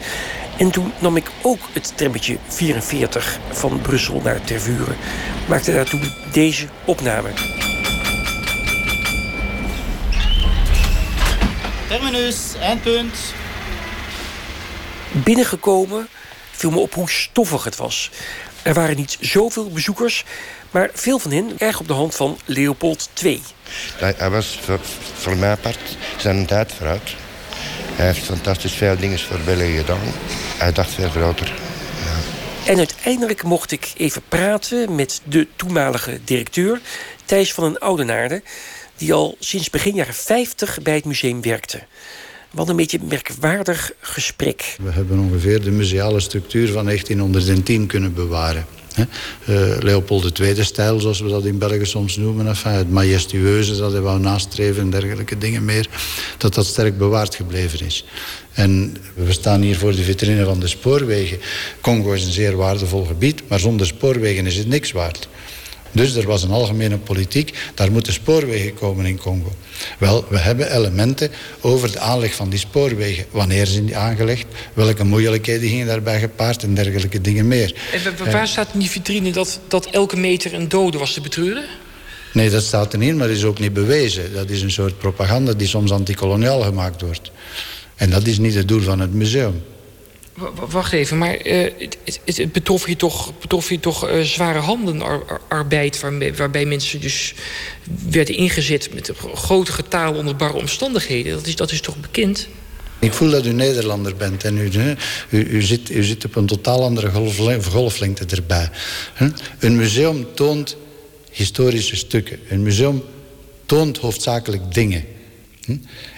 En toen nam ik ook het trammetje 44 van Brussel naar Tervuren. Maakte daartoe deze opname. Terminus, eindpunt. Binnengekomen viel me op hoe stoffig het was. Er waren niet zoveel bezoekers, maar veel van hen erg op de hand van Leopold II. Hij was voor, voor mijn part zijn tijd vooruit. Hij heeft fantastisch veel dingen voor België gedaan. Hij dacht veel groter. En uiteindelijk mocht ik even praten met de toenmalige directeur, Thijs van den Oudenaarde, die al sinds begin jaren 50 bij het museum werkte. Wat een beetje een merkwaardig gesprek. We hebben ongeveer de museale structuur van 1910 kunnen bewaren. Uh, Leopold II-stijl, zoals we dat in België soms noemen. Het majestueuze dat hij wou nastreven en dergelijke dingen meer. Dat dat sterk bewaard gebleven is. En we staan hier voor de vitrine van de spoorwegen. Congo is een zeer waardevol gebied, maar zonder spoorwegen is het niks waard. Dus er was een algemene politiek, daar moeten spoorwegen komen in Congo. Wel, we hebben elementen over de aanleg van die spoorwegen. Wanneer zijn die aangelegd? Welke moeilijkheden gingen daarbij gepaard en dergelijke dingen meer. En waar staat in die vitrine dat, dat elke meter een dode was te betreuren? Nee, dat staat er niet, maar dat is ook niet bewezen. Dat is een soort propaganda die soms antikoloniaal gemaakt wordt. En dat is niet het doel van het museum. Wacht even, maar uh, het, het, betrof je toch, betrof je toch uh, zware handenarbeid... Waarbij, mensen dus werden ingezet met grote getalen onder barre omstandigheden. Dat is, dat is toch bekend? Ik voel dat u Nederlander bent en u, u, zit, u zit op een totaal andere golflengte erbij. Een museum toont historische stukken. Een museum toont hoofdzakelijk dingen.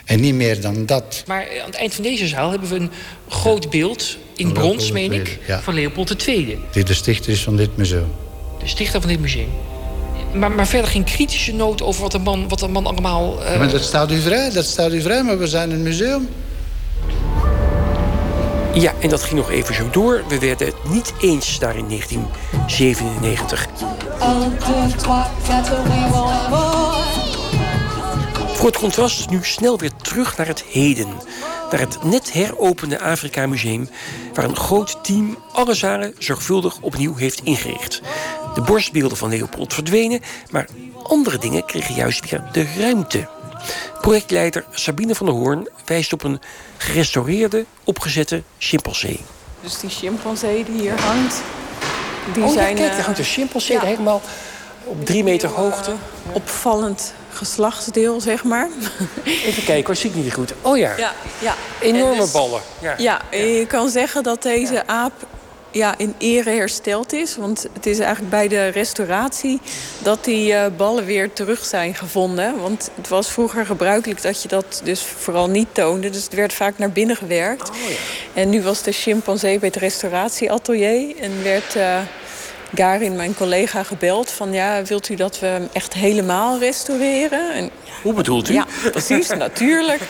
En niet meer dan dat. Maar aan het eind van deze zaal hebben we een groot beeld, in brons meen ik, van Leopold II. Die de stichter is van dit museum. De stichter van dit museum. Maar, maar verder geen kritische noot over wat de man, wat de man allemaal... Uh... Maar dat staat u vrij, dat staat u vrij, maar we zijn een museum. Ja, en dat ging nog even zo door. We werden het niet eens daar in 1997. Voor het contrast nu snel weer terug naar het heden. Naar het net heropende Afrika Museum... waar een groot team alle zalen zorgvuldig opnieuw heeft ingericht. De borstbeelden van Leopold verdwenen... maar andere dingen kregen juist weer de ruimte. Projectleider Sabine van der Hoorn wijst op een gerestaureerde, opgezette chimpansee. Dus die chimpansee die hier hangt... Die oh, zijn, kijk, er hangt een chimpansee ja. helemaal op drie meter hoogte. Opvallend geslachtsdeel, zeg maar. Even kijken hoor, zie ik niet goed. Oh ja, ja, ja. enorme dus, ballen. Ja. ja, je kan zeggen dat deze aap ja, in ere hersteld is. Want het is eigenlijk bij de restauratie dat die uh, ballen weer terug zijn gevonden. Want het was vroeger gebruikelijk dat je dat dus vooral niet toonde. Dus het werd vaak naar binnen gewerkt. Oh, ja. En nu was de chimpansee bij het restauratieatelier en werd... Uh, Garin, mijn collega, gebeld van ja, wilt u dat we hem echt helemaal restaureren? En, Hoe bedoelt u? Ja, precies, natuurlijk.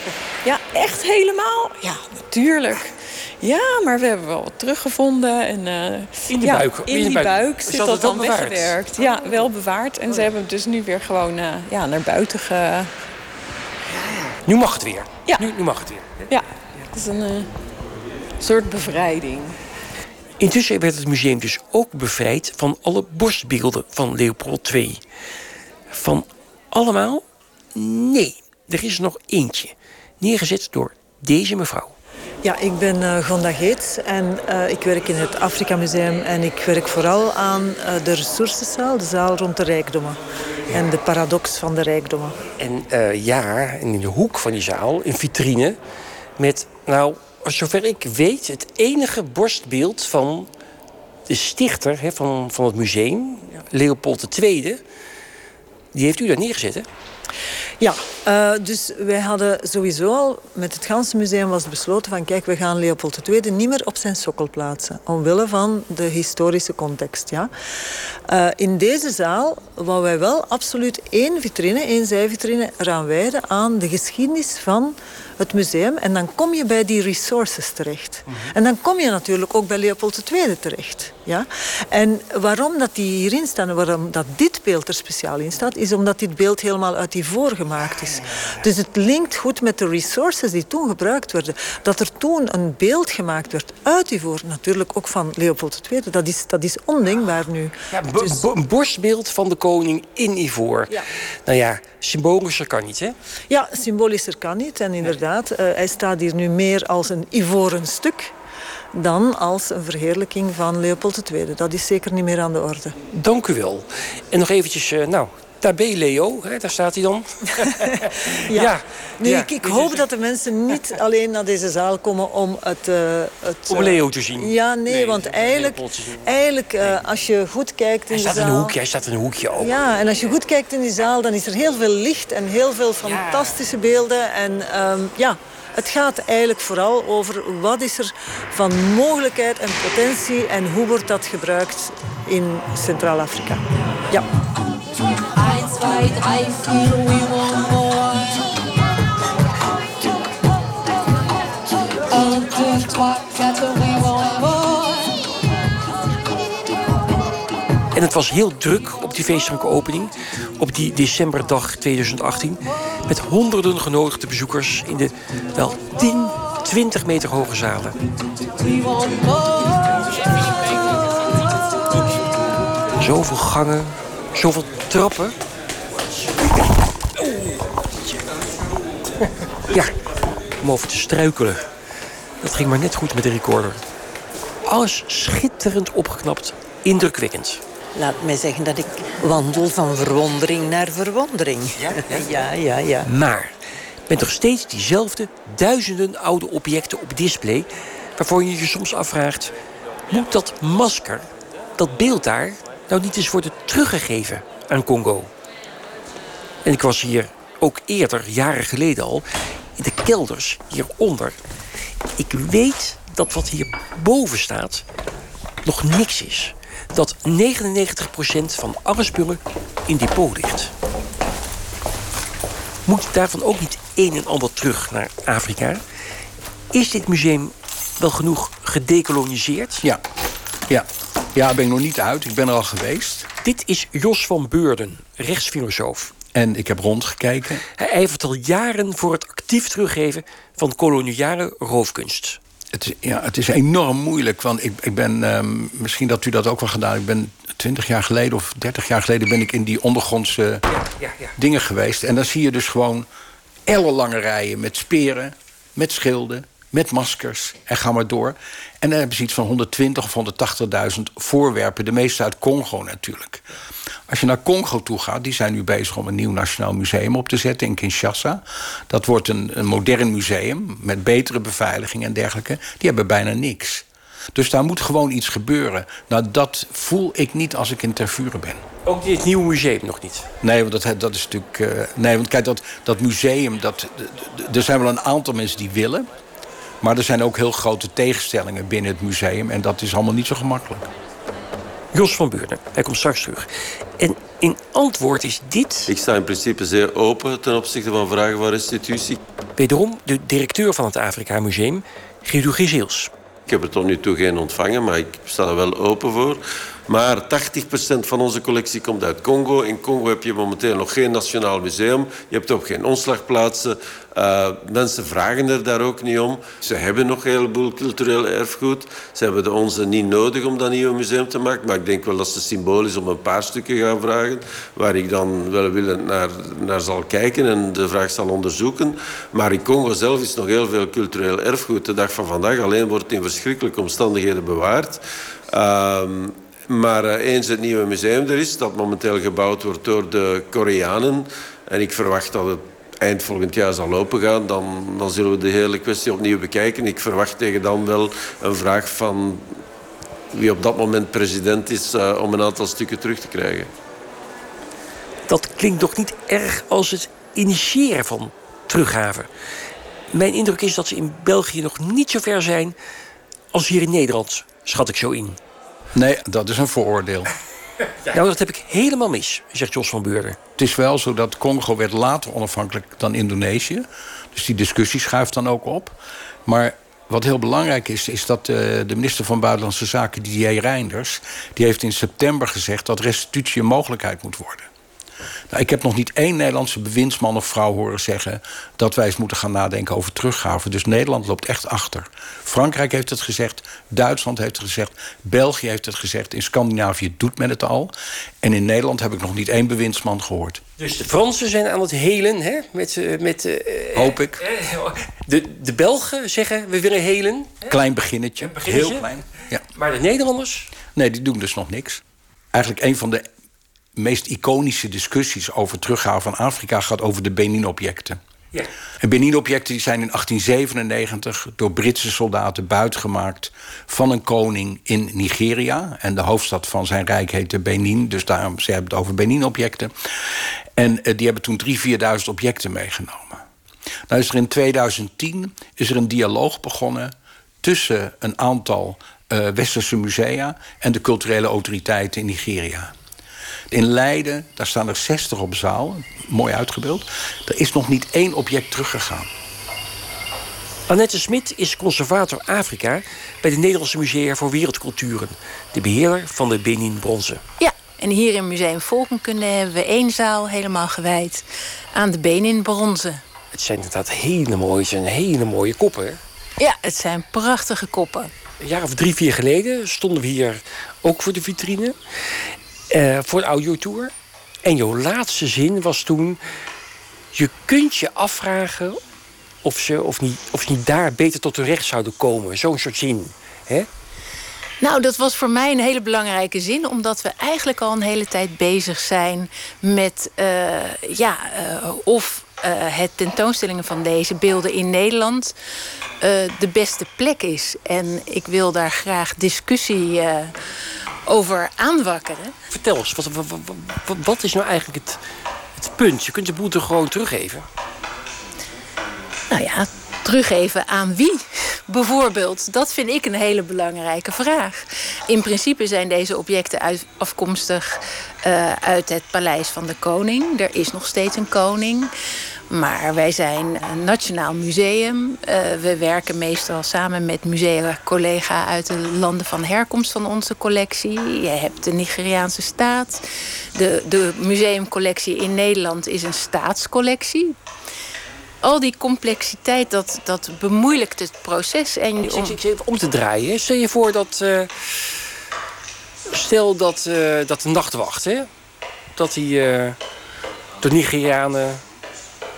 Ja, echt helemaal? Ja, natuurlijk. Ja, maar we hebben wel wat teruggevonden. En, uh, in de ja, buik? In, die buik, zit dat, dan weggewerkt. Ja, wel bewaard. En ze hebben hem dus nu weer gewoon uh, ja, naar buiten ge... Nu mag het weer. Ja. Nu, nu mag het weer. Ja, het is een uh, soort bevrijding. Intussen werd het museum dus ook bevrijd van alle borstbeelden van Leopold II. Van allemaal? Nee, er is nog eentje. Neergezet door deze mevrouw. Ja, ik ben uh, Gonda Geets en uh, ik werk in het Afrika Museum. En ik werk vooral aan uh, de ressourcenzaal, de zaal rond de rijkdommen. En de paradox van de rijkdommen. En ja, in de hoek van die zaal, een vitrine met, nou, zover ik weet, het enige borstbeeld van de stichter van, van het museum, Leopold II. Die heeft u daar neergezet, hè? Ja, uh, dus wij hadden sowieso al met het ganse museum was besloten van kijk, we gaan Leopold II niet meer op zijn sokkel plaatsen. Omwille van de historische context. Ja. Uh, in deze zaal wou wij wel absoluut één vitrine, één zijvitrine eraan wijden aan de geschiedenis van het museum. En dan kom je bij die resources terecht. Mm -hmm. En dan kom je natuurlijk ook bij Leopold II terecht. Ja? En waarom dat die hierin staan en waarom dat dit beeld er speciaal in staat... is omdat dit beeld helemaal uit die vorige gemaakt is. Dus het linkt goed met de resources die toen gebruikt werden. Dat er toen een beeld gemaakt werd uit Ivoor, natuurlijk ook van Leopold II, dat is, dat is ondingbaar nu. Ja, dus... Een borstbeeld van de koning in Ivoor. Ja. Nou ja, symbolischer kan niet, hè? Ja, symbolischer kan niet. En inderdaad, uh, hij staat hier nu meer als een ivoren stuk dan als een verheerlijking van Leopold II. Dat is zeker niet meer aan de orde. Dank u wel. En nog eventjes, uh, nou, daar ben je Leo, hè? daar staat hij dan. ja. ja. Nu, Ik, ik, hoop dat de mensen niet alleen naar deze zaal komen om het... Uh, het om Leo te zien. Ja, nee, want eigenlijk, eigenlijk uh, als je goed kijkt in hij de zaal... In een hoekje, hij staat in een hoekje ook. Ja, en als je goed kijkt in die zaal, dan is er heel veel licht en heel veel fantastische beelden. En um, ja, het gaat eigenlijk vooral over wat is er van mogelijkheid en potentie en hoe wordt dat gebruikt in Centraal-Afrika. Ja. 1, 2, 3, 4, we want more. 1, 2, 3, 4, we want more. En het was heel druk op die feestelijke opening, op die decemberdag 2018. Met honderden genodigde bezoekers in de wel 10, 20 meter hoge zalen. Zoveel gangen, zoveel trappen. Ja, om over te struikelen. Dat ging maar net goed met de recorder. Alles schitterend opgeknapt, indrukwekkend. Laat mij zeggen dat ik wandel van verwondering naar verwondering. Ja, ja, ja. ja, Maar met nog steeds diezelfde duizenden oude objecten op display... waarvoor je je soms afvraagt... moet dat masker, dat beeld daar... nou niet eens worden teruggegeven aan Congo? En ik was hier ook eerder, jaren geleden al... in de kelders hieronder. Ik weet dat wat hier boven staat nog niks is dat 99% van alle spullen in depot ligt. Moet daarvan ook niet een en ander terug naar Afrika? Is dit museum wel genoeg gedecoloniseerd? Ja, ja. Ja, ben ik nog niet uit. Ik ben er al geweest. Dit is Jos van Beurden, rechtsfilosoof. En ik heb rondgekeken. Hij ijvert al jaren voor het actief teruggeven van koloniale roofkunst het, is, ja, het is enorm moeilijk. Want ik, ik ben, ehm, misschien dat u dat ook wel gedaan. Ik ben twintig jaar geleden of dertig jaar geleden ben ik in die ondergrondse ja, ja, dingen geweest. En dan zie je dus gewoon ellenlange rijen met speren, met schilden, met maskers. En ga maar door. En dan hebben ze iets van 120 of 180.000 voorwerpen. De meeste uit Congo natuurlijk. Als je naar Congo toe gaat, die zijn nu bezig om een nieuw nationaal museum op te zetten in Kinshasa. Dat wordt een, een modern museum met betere beveiliging en dergelijke. Die hebben bijna niks. Dus daar moet gewoon iets gebeuren. Nou, dat voel ik niet als ik in Tervuren ben. Ook dit nieuwe museum nog niet? Nee, want dat, dat is natuurlijk... Uh, nee, want kijk, dat, dat museum... Dat, er zijn wel een aantal mensen die willen. Maar er zijn ook heel grote tegenstellingen binnen het museum. En dat is allemaal niet zo gemakkelijk. Jos van Buurden, hij komt straks terug. En in antwoord is dit... Ik sta in principe zeer open ten opzichte van vragen van restitutie. Wederom de directeur van het Afrika Museum, Guido Gizeels. Ik heb er tot nu toe geen ontvangen, maar ik sta er wel open voor. Maar 80% van onze collectie komt uit Congo. In Congo heb je momenteel nog geen nationaal museum. Je hebt ook geen omslagplaatsen. Uh, mensen vragen er daar ook niet om. Ze hebben nog een heleboel cultureel erfgoed. Ze hebben de onze niet nodig om dat nieuwe museum te maken. Maar ik denk wel dat het symbolisch om een paar stukken gaan vragen. Waar ik dan wel willend naar, naar zal kijken en de vraag zal onderzoeken. Maar in Congo zelf is nog heel veel cultureel erfgoed. De dag van vandaag alleen wordt in verschrikkelijke omstandigheden bewaard. Uh, maar uh, eens het nieuwe museum er is, dat momenteel gebouwd wordt door de Koreanen. En ik verwacht dat het eind volgend jaar zal opengaan, dan, dan zullen we de hele kwestie opnieuw bekijken. Ik verwacht tegen dan wel een vraag van wie op dat moment president is uh, om een aantal stukken terug te krijgen. Dat klinkt toch niet erg als het initiëren van terughaven. Mijn indruk is dat ze in België nog niet zo ver zijn als hier in Nederland, schat ik zo in. Nee, dat is een vooroordeel. Nou, dat heb ik helemaal mis, zegt Jos van Beurden. Het is wel zo dat Congo werd later onafhankelijk dan Indonesië. Dus die discussie schuift dan ook op. Maar wat heel belangrijk is, is dat uh, de minister van Buitenlandse Zaken, Didier Reinders... die heeft in september gezegd dat restitutie een mogelijkheid moet worden. Nou, ik heb nog niet één Nederlandse bewindsman of vrouw horen zeggen dat wij eens moeten gaan nadenken over teruggaven. Dus Nederland loopt echt achter. Frankrijk heeft het gezegd, Duitsland heeft het gezegd, België heeft het gezegd, in Scandinavië doet men het al. En in Nederland heb ik nog niet één bewindsman gehoord. Dus de Fransen zijn aan het helen, hè? Met, uh, met, uh, Hoop ik. De, de Belgen zeggen we willen helen. Hè? Klein beginnetje, heel klein. Ja. Maar de Nederlanders? Nee, die doen dus nog niks. Eigenlijk een van de meest iconische discussies over terughalen van Afrika gaat over de Benin-objecten. Ja. En Benin-objecten zijn in 1897 door Britse soldaten buitgemaakt van een koning in Nigeria. En de hoofdstad van zijn rijk heette Benin, dus daarom ze hebben het over Benin-objecten. En uh, die hebben toen 3.000, 4.000 objecten meegenomen. Nou is er in 2010 is er een dialoog begonnen tussen een aantal uh, westerse musea en de culturele autoriteiten in Nigeria. In Leiden, daar staan er 60 op zaal, mooi uitgebeeld. Er is nog niet één object teruggegaan. Annette Smit is conservator Afrika bij de Nederlandse Musea voor Wereldculturen, de beheerder van de Benin Bronzen. Ja, en hier in Museum Volkenkunde hebben we één zaal helemaal gewijd aan de Benin Bronzen. Het zijn inderdaad hele mooie, zijn hele mooie koppen. Ja, het zijn prachtige koppen. Een jaar of drie, vier geleden stonden we hier ook voor de vitrine. Uh, voor de audiotour. En jouw laatste zin was toen... je kunt je afvragen of ze, of niet, of ze niet daar beter tot terecht zouden komen. Zo'n soort zin. Hè? Nou, dat was voor mij een hele belangrijke zin, omdat we eigenlijk al een hele tijd bezig zijn met uh, ja, uh, of het tentoonstellingen van deze beelden in Nederland de beste plek is. En ik wil daar graag discussie over aanwakkeren. Vertel eens, wat, wat, wat, wat is nou eigenlijk het, het punt? Je kunt de boel toch gewoon teruggeven? Nou ja, teruggeven aan wie? Bijvoorbeeld, dat vind ik een hele belangrijke vraag. In principe zijn deze objecten uit, afkomstig uh, uit het paleis van de koning. Er is nog steeds een koning. Maar wij zijn een nationaal museum. Uh, we werken meestal samen met musea-collega uit de landen van herkomst van onze collectie. Je hebt de Nigeriaanse staat. De, de museumcollectie in Nederland is een staatscollectie al die complexiteit, dat, dat bemoeilijkt het proces. En ik zit om te draaien. Stel je voor dat... Uh, stel dat, uh, dat de nachtwacht, hè? Dat die uh, de Nigerianen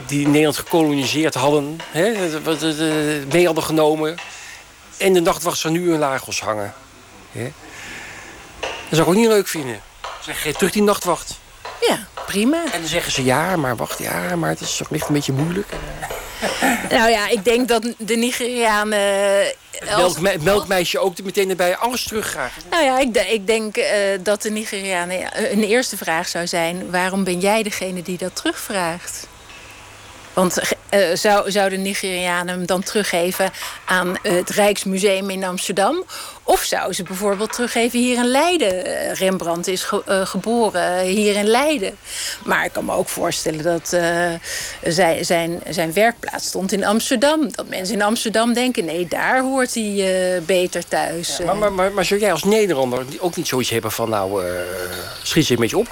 die Nederland gekoloniseerd hadden... Hè? mee hadden genomen... en de nachtwacht zou nu hun lagels hangen. Hè? Dat zou ik ook niet leuk vinden. Zeg, geef terug die nachtwacht. Ja, prima. En dan zeggen ze ja, maar wacht, ja, maar het is ligt een beetje moeilijk. nou ja, ik denk dat de Nigerianen... Melkmeisje ook meteen erbij alles teruggaan. Nou ja, ik, ik denk uh, dat de Nigerianen... Een eerste vraag zou zijn... waarom ben jij degene die dat terugvraagt? Want uh, zou, zouden Nigerianen hem dan teruggeven aan het Rijksmuseum in Amsterdam? Of zou ze bijvoorbeeld teruggeven hier in Leiden? Rembrandt is ge, uh, geboren hier in Leiden. Maar ik kan me ook voorstellen dat zij, zijn, zijn werkplaats stond in Amsterdam. Dat mensen in Amsterdam denken, nee, daar hoort hij beter thuis. Maar, maar, maar, zou jij als Nederlander ook niet zoiets hebben van... nou, schiet je een beetje op?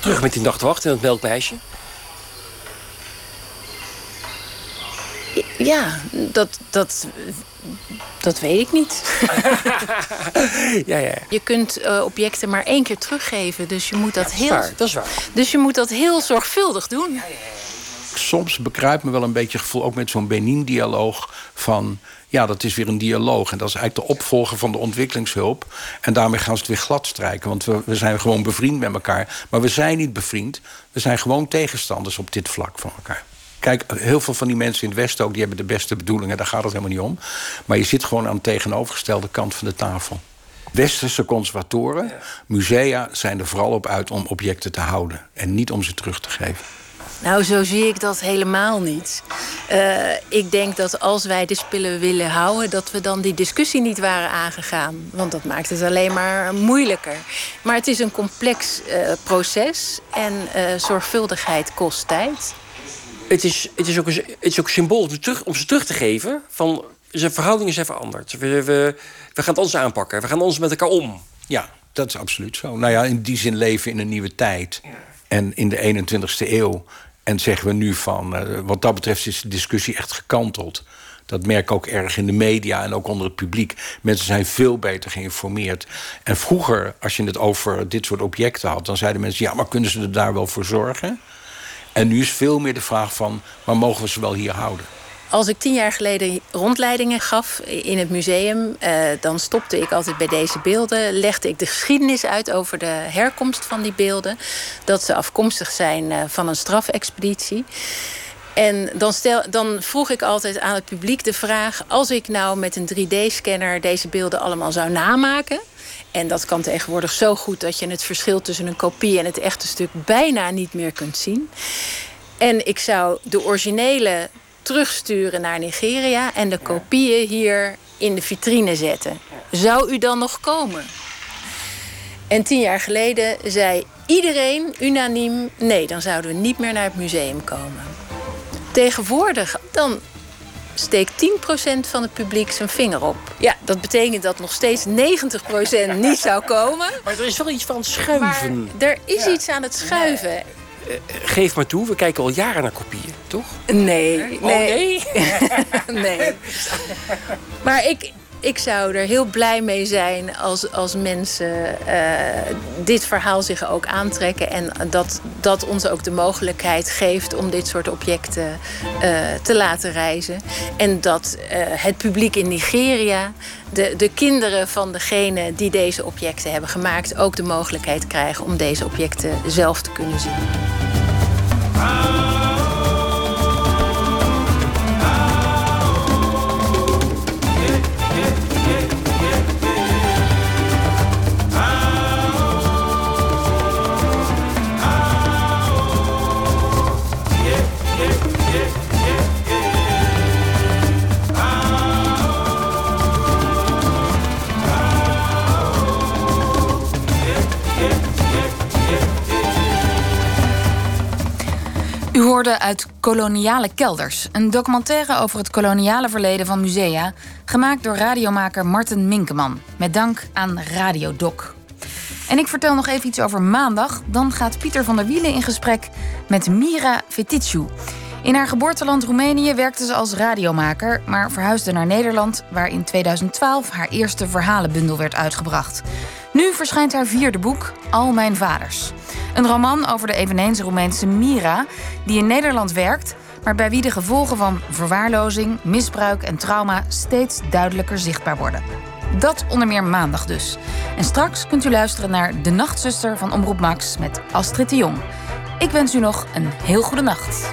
Terug met die nachtwacht en het melkmeisje? Ja, dat, dat, dat weet ik niet. ja, ja. Je kunt uh, objecten maar één keer teruggeven. Dus je moet dat, ja, heel. Waar, dat is waar. Dus je moet dat heel zorgvuldig doen. Ja, Soms begrijpt me wel een beetje het gevoel, ook met zo'n Benin-dialoog, van ja, dat is weer een dialoog. En dat is eigenlijk de opvolger van de ontwikkelingshulp. En daarmee gaan ze het weer glad strijken. Want we, we zijn gewoon bevriend met elkaar. Maar we zijn niet bevriend. We zijn gewoon tegenstanders op dit vlak van elkaar. Kijk, heel veel van die mensen in het Westen ook... die hebben de beste bedoelingen, daar gaat het helemaal niet om. Maar je zit gewoon aan de tegenovergestelde kant van de tafel. Westerse conservatoren, musea zijn er vooral op uit om objecten te houden... en niet om ze terug te geven. Nou, zo zie ik dat helemaal niet. Uh, ik denk dat als wij de spullen willen houden... dat we dan die discussie niet waren aangegaan. Want dat maakt het alleen maar moeilijker. Maar het is een complex uh, proces en uh, zorgvuldigheid kost tijd het is, het is ook, een, het is ook symbool om ze, terug, om ze terug te geven van zijn verhouding is even veranderd. We, we, we gaan het anders aanpakken. We gaan ons met elkaar om. Ja, dat is absoluut zo. Nou ja, in die zin leven in een nieuwe tijd. En in de 21ste eeuw. En zeggen we nu van, uh, wat dat betreft is de discussie echt gekanteld. Dat merk ik ook erg in de media en ook onder het publiek. Mensen zijn veel beter geïnformeerd. En vroeger, als je het over dit soort objecten had... dan zeiden mensen, ja, maar kunnen ze er daar wel voor zorgen? En nu is veel meer de vraag van, maar mogen we ze wel hier houden? Als ik tien jaar geleden rondleidingen gaf in het museum, eh, dan stopte ik altijd bij deze beelden. Legde ik de geschiedenis uit over de herkomst van die beelden. Dat ze afkomstig zijn eh, van een strafexpeditie. En dan, stel, dan vroeg ik altijd aan het publiek de vraag: als ik nou met een 3D-scanner deze beelden allemaal zou namaken. En dat kan tegenwoordig zo goed dat je het verschil tussen een kopie en het echte stuk bijna niet meer kunt zien. En ik zou de originele terugsturen naar Nigeria en de kopieën hier in de vitrine zetten. Zou u dan nog komen? En tien jaar geleden zei iedereen unaniem: nee, dan zouden we niet meer naar het museum komen. Tegenwoordig, dan steekt 10% van het publiek zijn vinger op. Ja, dat betekent dat nog steeds 90% niet zou komen. Maar er is wel iets van schuiven. Maar er is iets aan het schuiven. Eh, geef maar toe, we kijken al jaren naar kopieën, toch? Nee. Oh, nee? nee. Maar ik, ik zou er heel blij mee zijn als, als mensen uh, dit verhaal zich ook aantrekken. En dat, dat ons ook de mogelijkheid geeft om dit soort objecten uh, te laten reizen. En dat het publiek in Nigeria, de, de kinderen van degene die deze objecten hebben gemaakt, ook de mogelijkheid krijgen om deze objecten zelf te kunnen zien. Hoorde uit Koloniale Kelders, een documentaire over het koloniale verleden van musea, gemaakt door radiomaker Martin Minkeman, met dank aan Radiodoc. En ik vertel nog even iets over maandag. Dan gaat Pieter van der Wielen in gesprek met Mira Feticiu. In haar geboorteland Roemenië werkte ze als radiomaker, maar verhuisde naar Nederland, waar in 2012 haar eerste verhalenbundel werd uitgebracht. Nu verschijnt haar vierde boek, Al Mijn Vaders. Een roman over de eveneens Roemeense Mira, die in Nederland werkt, maar bij wie de gevolgen van verwaarlozing, misbruik en trauma steeds duidelijker zichtbaar worden. Dat onder meer maandag dus. En straks kunt u luisteren naar De Nachtzuster van Omroep Max met Astrid de Jong. Ik wens u nog een heel goede nacht.